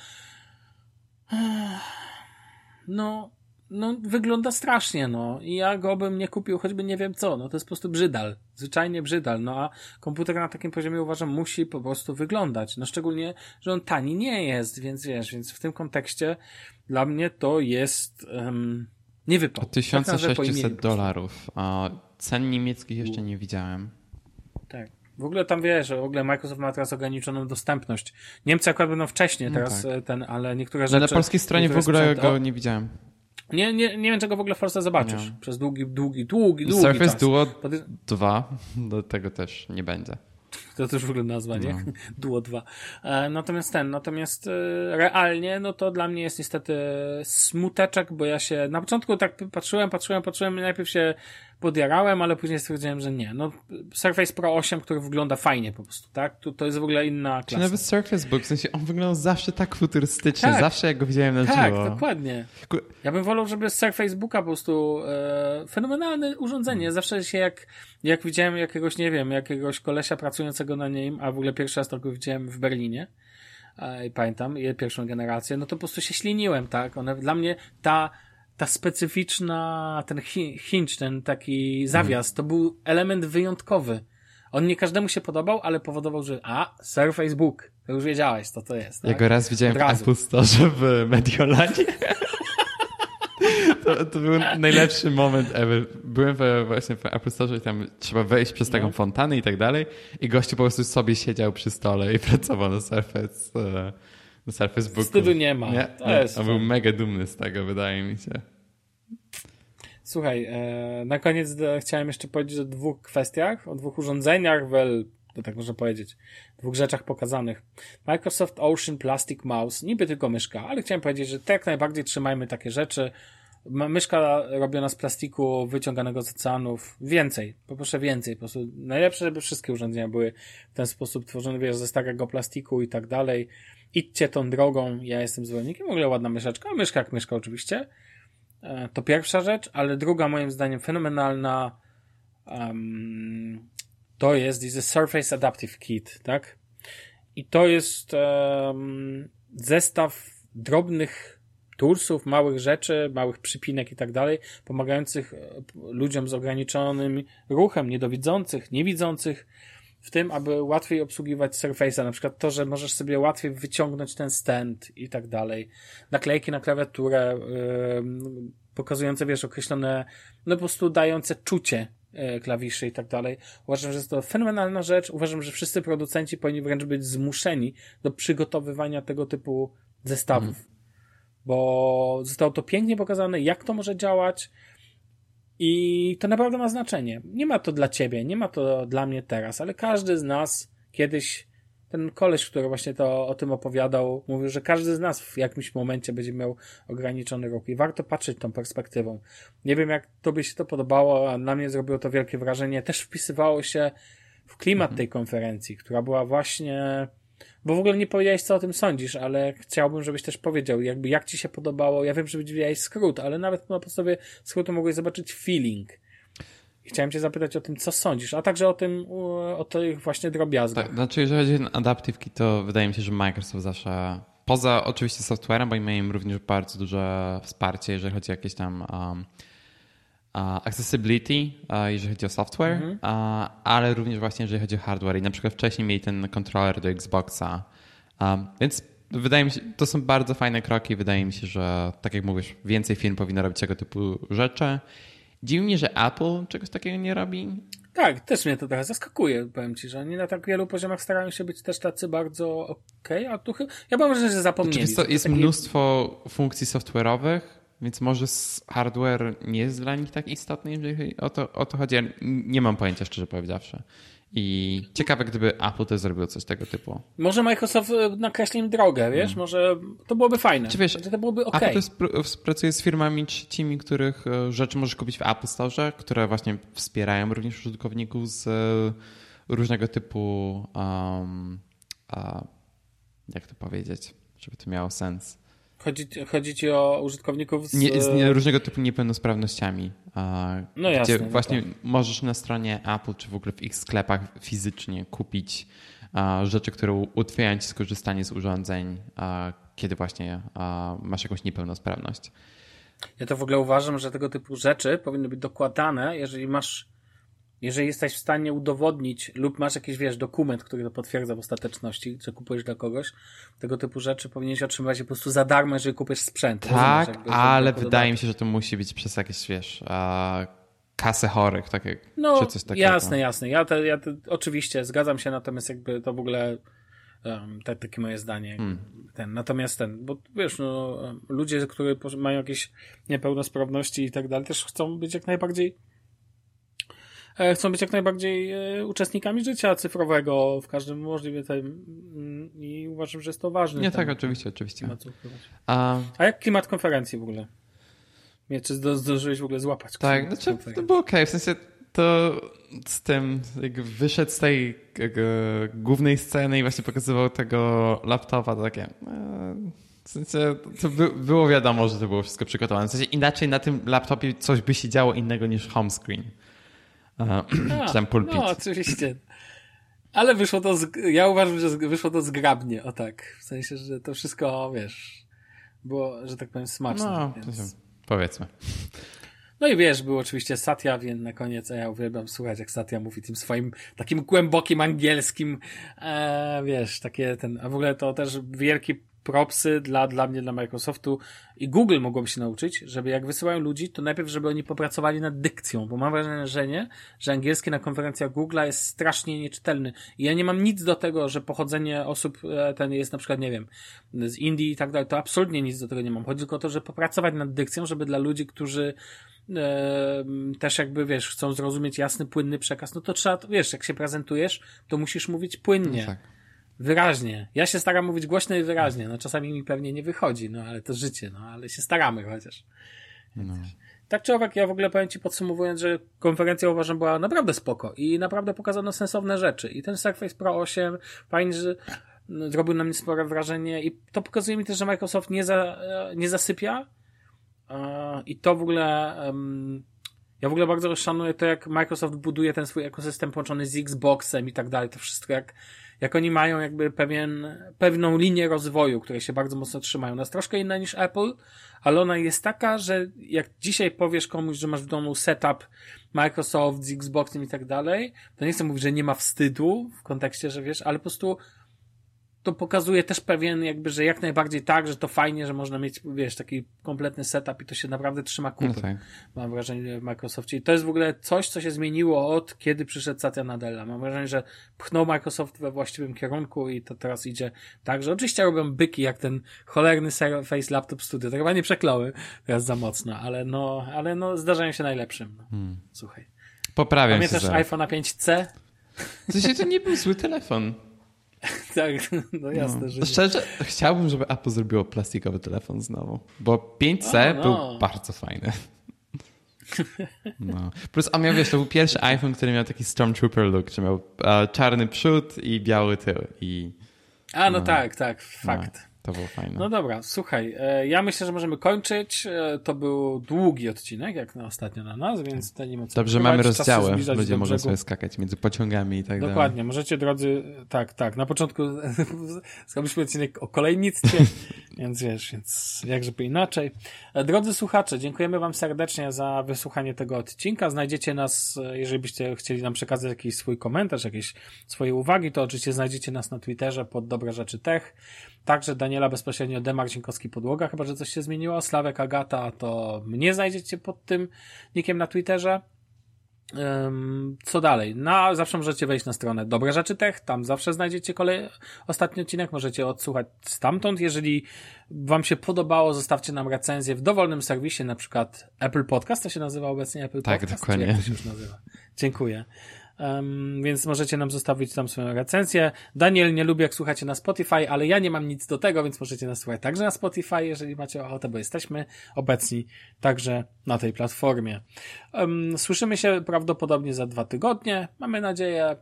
no, no, wygląda strasznie, no. I ja go bym nie kupił, choćby nie wiem co, no to jest po prostu brzydal. Zwyczajnie brzydal, no a komputer na takim poziomie uważam musi po prostu wyglądać. No szczególnie, że on tani nie jest, więc wiesz, więc w tym kontekście dla mnie to jest um, nie wypał. 1600 tak dolarów, a cen niemieckich jeszcze nie widziałem. Tak. W ogóle tam wiesz, że w ogóle Microsoft ma teraz ograniczoną dostępność. Niemcy akurat będą wcześniej no teraz no tak. ten, ale niektóre rzeczy... Ale na polskiej stronie w ogóle sprzęt, go nie widziałem. Nie, nie, nie wiem, czego w ogóle w Polsce zobaczysz. Nie. Przez długi, długi, długi, długi Surface czas. Duo 2, (laughs) do tego też nie będzie. to też w ogóle nazwa, nie? No. (laughs) Duo 2. E, natomiast ten, natomiast e, realnie, no to dla mnie jest niestety smuteczek, bo ja się na początku tak patrzyłem, patrzyłem, patrzyłem, najpierw się podjarałem, ale później stwierdziłem, że nie. No, Surface Pro 8, który wygląda fajnie po prostu, tak? To, to jest w ogóle inna klasa. Czy nawet Surface Book, w sensie on wyglądał zawsze tak futurystycznie, tak. zawsze jak go widziałem na tak, żywo. Tak, dokładnie. Ja bym wolał, żeby Surface Booka po prostu e, fenomenalne urządzenie. Zawsze się jak, jak widziałem jakiegoś, nie wiem, jakiegoś kolesia pracującego na nim, a w ogóle pierwszy raz to go widziałem w Berlinie, pamiętam, pierwszą generację, no to po prostu się śliniłem, tak? One, dla mnie ta ta specyficzna, ten hinge, ten taki zawias, to był element wyjątkowy. On nie każdemu się podobał, ale powodował, że a, Surface Book, to już wiedziałeś, co to jest. Tak? Ja go raz widziałem w Apple Store w Mediolanie. To, to, był najlepszy moment ever. Byłem we, właśnie w Apple Store i tam trzeba wejść przez taką no. fontannę i tak dalej i gościu po prostu sobie siedział przy stole i pracował na Surface e, Surface Booku. Wstydu nie ma. Nie? To jest On był mega dumny z tego, wydaje mi się. Słuchaj, e, na koniec do, chciałem jeszcze powiedzieć o dwóch kwestiach, o dwóch urządzeniach, wel, to tak można powiedzieć, dwóch rzeczach pokazanych. Microsoft Ocean Plastic Mouse, niby tylko myszka, ale chciałem powiedzieć, że tak najbardziej trzymajmy takie rzeczy. Myszka robiona z plastiku wyciąganego z oceanów. Więcej. Poproszę więcej. Po prostu najlepsze, żeby wszystkie urządzenia były w ten sposób tworzone, wiesz, ze starego plastiku i tak dalej idźcie tą drogą, ja jestem zwolennikiem, w ogóle ładna myszeczka, myszka jak myszka oczywiście. E, to pierwsza rzecz, ale druga moim zdaniem fenomenalna um, to jest is a Surface Adaptive Kit, tak? I to jest um, zestaw drobnych toolsów, małych rzeczy, małych przypinek i tak dalej, pomagających e, ludziom z ograniczonym ruchem, niedowidzących, niewidzących, w tym, aby łatwiej obsługiwać Surface'a, na przykład to, że możesz sobie łatwiej wyciągnąć ten stand i tak dalej. Naklejki na klawiaturę, yy, pokazujące, wiesz, określone, no po prostu dające czucie yy, klawiszy i tak dalej. Uważam, że jest to fenomenalna rzecz. Uważam, że wszyscy producenci powinni wręcz być zmuszeni do przygotowywania tego typu zestawów. Mm. Bo zostało to pięknie pokazane, jak to może działać, i to naprawdę ma znaczenie. Nie ma to dla ciebie, nie ma to dla mnie teraz, ale każdy z nas kiedyś, ten koleś, który właśnie to o tym opowiadał, mówił, że każdy z nas w jakimś momencie będzie miał ograniczony ruch i warto patrzeć tą perspektywą. Nie wiem, jak tobie się to podobało, a na mnie zrobiło to wielkie wrażenie. Też wpisywało się w klimat mhm. tej konferencji, która była właśnie bo w ogóle nie powiedziałeś, co o tym sądzisz, ale chciałbym, żebyś też powiedział, jakby jak ci się podobało. Ja wiem, że widziałeś skrót, ale nawet na podstawie skrótu mogłeś zobaczyć feeling. I chciałem cię zapytać o tym, co sądzisz, a także o tym, o tych właśnie drobiazgach. Tak, znaczy, jeżeli chodzi o Adaptive Key, to wydaje mi się, że Microsoft zawsze, poza oczywiście softwarem, bo mają również bardzo duże wsparcie, jeżeli chodzi o jakieś tam um, accessibility, jeżeli chodzi o software, mhm. ale również właśnie jeżeli chodzi o hardware. I na przykład wcześniej mieli ten kontroler do Xboxa. Więc wydaje mi się, to są bardzo fajne kroki. Wydaje mi się, że tak jak mówisz, więcej firm powinno robić tego typu rzeczy. Dziwi mnie, że Apple czegoś takiego nie robi. Tak, też mnie to trochę zaskakuje, powiem ci, że oni na tak wielu poziomach starają się być też tacy bardzo okej, okay, a tu ja mam wrażenie, że zapomnieli. Oczywiście jest, taki... mnóstwo funkcji software'owych, więc może hardware nie jest dla nich tak istotny, jeżeli o to, o to chodzi. Ja nie mam pojęcia, szczerze powiedziawszy. I ciekawe, gdyby Apple też zrobiło coś tego typu. Może Microsoft e, nakreśli im drogę, wiesz? Hmm. Może to byłoby fajne. Czy wiesz, znaczy, to byłoby okay. Apple współpracuje z firmami trzecimi, których e, rzeczy możesz kupić w Apple Store, które właśnie wspierają również użytkowników z e, różnego typu um, uh, jak to powiedzieć, żeby to miało sens Chodzi, chodzi ci o użytkowników z... Nie, z nie, różnego typu niepełnosprawnościami. No jasne. Gdzie no właśnie tak. możesz na stronie Apple, czy w ogóle w ich sklepach fizycznie kupić rzeczy, które ułatwiają ci skorzystanie z urządzeń, kiedy właśnie masz jakąś niepełnosprawność. Ja to w ogóle uważam, że tego typu rzeczy powinny być dokładane, jeżeli masz jeżeli jesteś w stanie udowodnić lub masz jakiś, wiesz, dokument, który to potwierdza w ostateczności, że kupujesz dla kogoś, tego typu rzeczy powinieneś otrzymywać po prostu za darmo, jeżeli kupisz sprzęt. Tak, ale wydaje mi się, że to musi być przez jakieś, wiesz, kasę chorych, takie, no, czy coś takiego. jasne, jasne. Ja, te, ja te, oczywiście zgadzam się, natomiast jakby to w ogóle um, takie moje zdanie. Hmm. Ten, natomiast ten, bo wiesz, no, ludzie, którzy mają jakieś niepełnosprawności i tak dalej, też chcą być jak najbardziej chcą być jak najbardziej e, uczestnikami życia cyfrowego w każdym możliwym tym mm, i uważam, że jest to ważne. Nie, tak, oczywiście, oczywiście. A... A jak klimat konferencji w ogóle? Nie, czy zdążyłeś w ogóle złapać? Tak, znaczy, to było okej, okay. w sensie to z tym, jak wyszedł z tej głównej sceny i właśnie pokazywał tego laptopa, to takie... E, w sensie, to by, było wiadomo, że to było wszystko przygotowane. W sensie inaczej na tym laptopie coś by się działo innego niż home screen. (clears throat) Czy tam pulpit. No, oczywiście. Ale wyszło to, z, ja uważam, że wyszło to zgrabnie, o tak. W sensie, że to wszystko, wiesz, było, że tak powiem, smaczne. No, więc... powiedzmy. No i wiesz, był oczywiście Satya, więc na koniec, a ja uwielbiam słuchać, jak Satya mówi tym swoim takim głębokim angielskim, e, wiesz, takie ten, a w ogóle to też wielki propsy dla, dla mnie, dla Microsoftu i Google mogłoby się nauczyć, żeby jak wysyłają ludzi, to najpierw, żeby oni popracowali nad dykcją, bo mam wrażenie, że angielski na konferencjach Google'a jest strasznie nieczytelny. I ja nie mam nic do tego, że pochodzenie osób e, ten jest na przykład, nie wiem, z Indii i tak dalej, to absolutnie nic do tego nie mam. Chodzi tylko o to, że popracować nad dykcją, żeby dla ludzi, którzy też jakby, wiesz, chcą zrozumieć jasny, płynny przekaz, no to trzeba, wiesz, jak się prezentujesz, to musisz mówić płynnie. No tak. Wyraźnie. Ja się staram mówić głośno i wyraźnie. No czasami mi pewnie nie wychodzi, no ale to życie, no ale się staramy chociaż. No. Tak czy owak, ja w ogóle powiem Ci podsumowując, że konferencja uważam była naprawdę spoko i naprawdę pokazano sensowne rzeczy. I ten Surface Pro 8 fajnie, że no, zrobił na mnie spore wrażenie i to pokazuje mi też, że Microsoft nie, za, nie zasypia i to w ogóle ja w ogóle bardzo szanuję to, jak Microsoft buduje ten swój ekosystem połączony z Xboxem i tak dalej, to wszystko jak jak oni mają jakby pewien, pewną linię rozwoju, której się bardzo mocno trzymają. Ona jest troszkę inna niż Apple, ale ona jest taka, że jak dzisiaj powiesz komuś, że masz w domu setup Microsoft z Xboxem i tak dalej, to nie chcę mówić, że nie ma wstydu w kontekście, że wiesz, ale po prostu to pokazuje też pewien jakby, że jak najbardziej tak, że to fajnie, że można mieć, wiesz, taki kompletny setup i to się naprawdę trzyma kupy. No tak. Mam wrażenie w Microsoftie. I to jest w ogóle coś, co się zmieniło od kiedy przyszedł Satya Nadella. Mam wrażenie, że pchnął Microsoft we właściwym kierunku i to teraz idzie tak, że oczywiście robią byki jak ten cholerny Surface Laptop Studio. To chyba nie przeklały teraz za mocno, ale no, ale no zdarzają się najlepszym. No. Hmm. Słuchaj. Poprawiam Pamiętasz się. Pamiętasz iPhone 5C? To się to nie był zły telefon. (laughs) tak, no jasne, no. że. Szczerze, chciałbym, żeby Apple zrobiło plastikowy telefon znowu, bo 5C no. był bardzo fajny. No. Plus on miał, wiesz, to był pierwszy iPhone, który miał taki Stormtrooper look, że miał e, czarny przód i biały tył. I, A, no, no tak, tak, fakt. No. To było fajne. No dobra, słuchaj, e, ja myślę, że możemy kończyć. E, to był długi odcinek, jak na ostatnio na nas, więc to nie ma co Dobrze, mamy rozdziały. Ludzie mogą sobie skakać między pociągami i tak dalej. Dokładnie, możecie drodzy, tak, tak, na początku (laughs) zrobiliśmy odcinek o kolejnictwie, (laughs) więc wiesz, więc jakżeby inaczej. E, drodzy słuchacze, dziękujemy wam serdecznie za wysłuchanie tego odcinka. Znajdziecie nas, jeżeli byście chcieli nam przekazać jakiś swój komentarz, jakieś swoje uwagi, to oczywiście znajdziecie nas na Twitterze pod Dobre Rzeczy Tech. Także Daniela bezpośrednio D. Marcinkowski Podłoga, chyba że coś się zmieniło. Sławek Agata to mnie znajdziecie pod tym nikiem na Twitterze. Co dalej? No, zawsze możecie wejść na stronę Dobre Rzeczy Tech, tam zawsze znajdziecie kolej... ostatni odcinek, możecie odsłuchać stamtąd. Jeżeli wam się podobało, zostawcie nam recenzję w dowolnym serwisie, na przykład Apple Podcast, to się nazywa obecnie Apple tak, Podcast? Tak, dokładnie. jak to się już nazywa? Dziękuję. Um, więc możecie nam zostawić tam swoją recenzję. Daniel nie lubi, jak słuchacie na Spotify, ale ja nie mam nic do tego, więc możecie nas słuchać także na Spotify, jeżeli macie ochotę, bo jesteśmy obecni także na tej platformie. Um, słyszymy się prawdopodobnie za dwa tygodnie. Mamy nadzieję. E,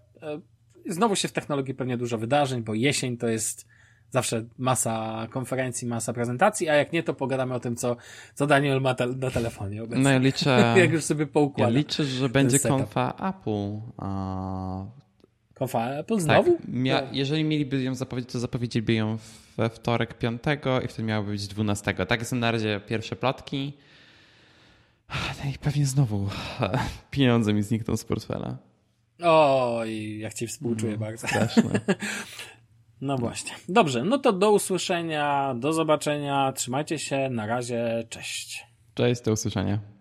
znowu się w technologii pewnie dużo wydarzeń, bo jesień to jest Zawsze masa konferencji, masa prezentacji, a jak nie, to pogadamy o tym, co, co Daniel ma te, na telefonie obecnie. No ja liczę... (laughs) jak już sobie poukłada. Ja liczę, że będzie konfa Apple. A... Konfa Apple znowu? Tak, mia- no. jeżeli mieliby ją zapowiedzieć, to zapowiedzieliby ją we wtorek 5 i wtedy miałaby być 12. Tak są na razie pierwsze plotki. No i pewnie znowu (laughs) pieniądze mi znikną z portfela. Oj, jak ci współczuję mm, bardzo. Straszne. (laughs) No właśnie. Dobrze, no to do usłyszenia, do zobaczenia, trzymajcie się, na razie, cześć. Cześć, do usłyszenia.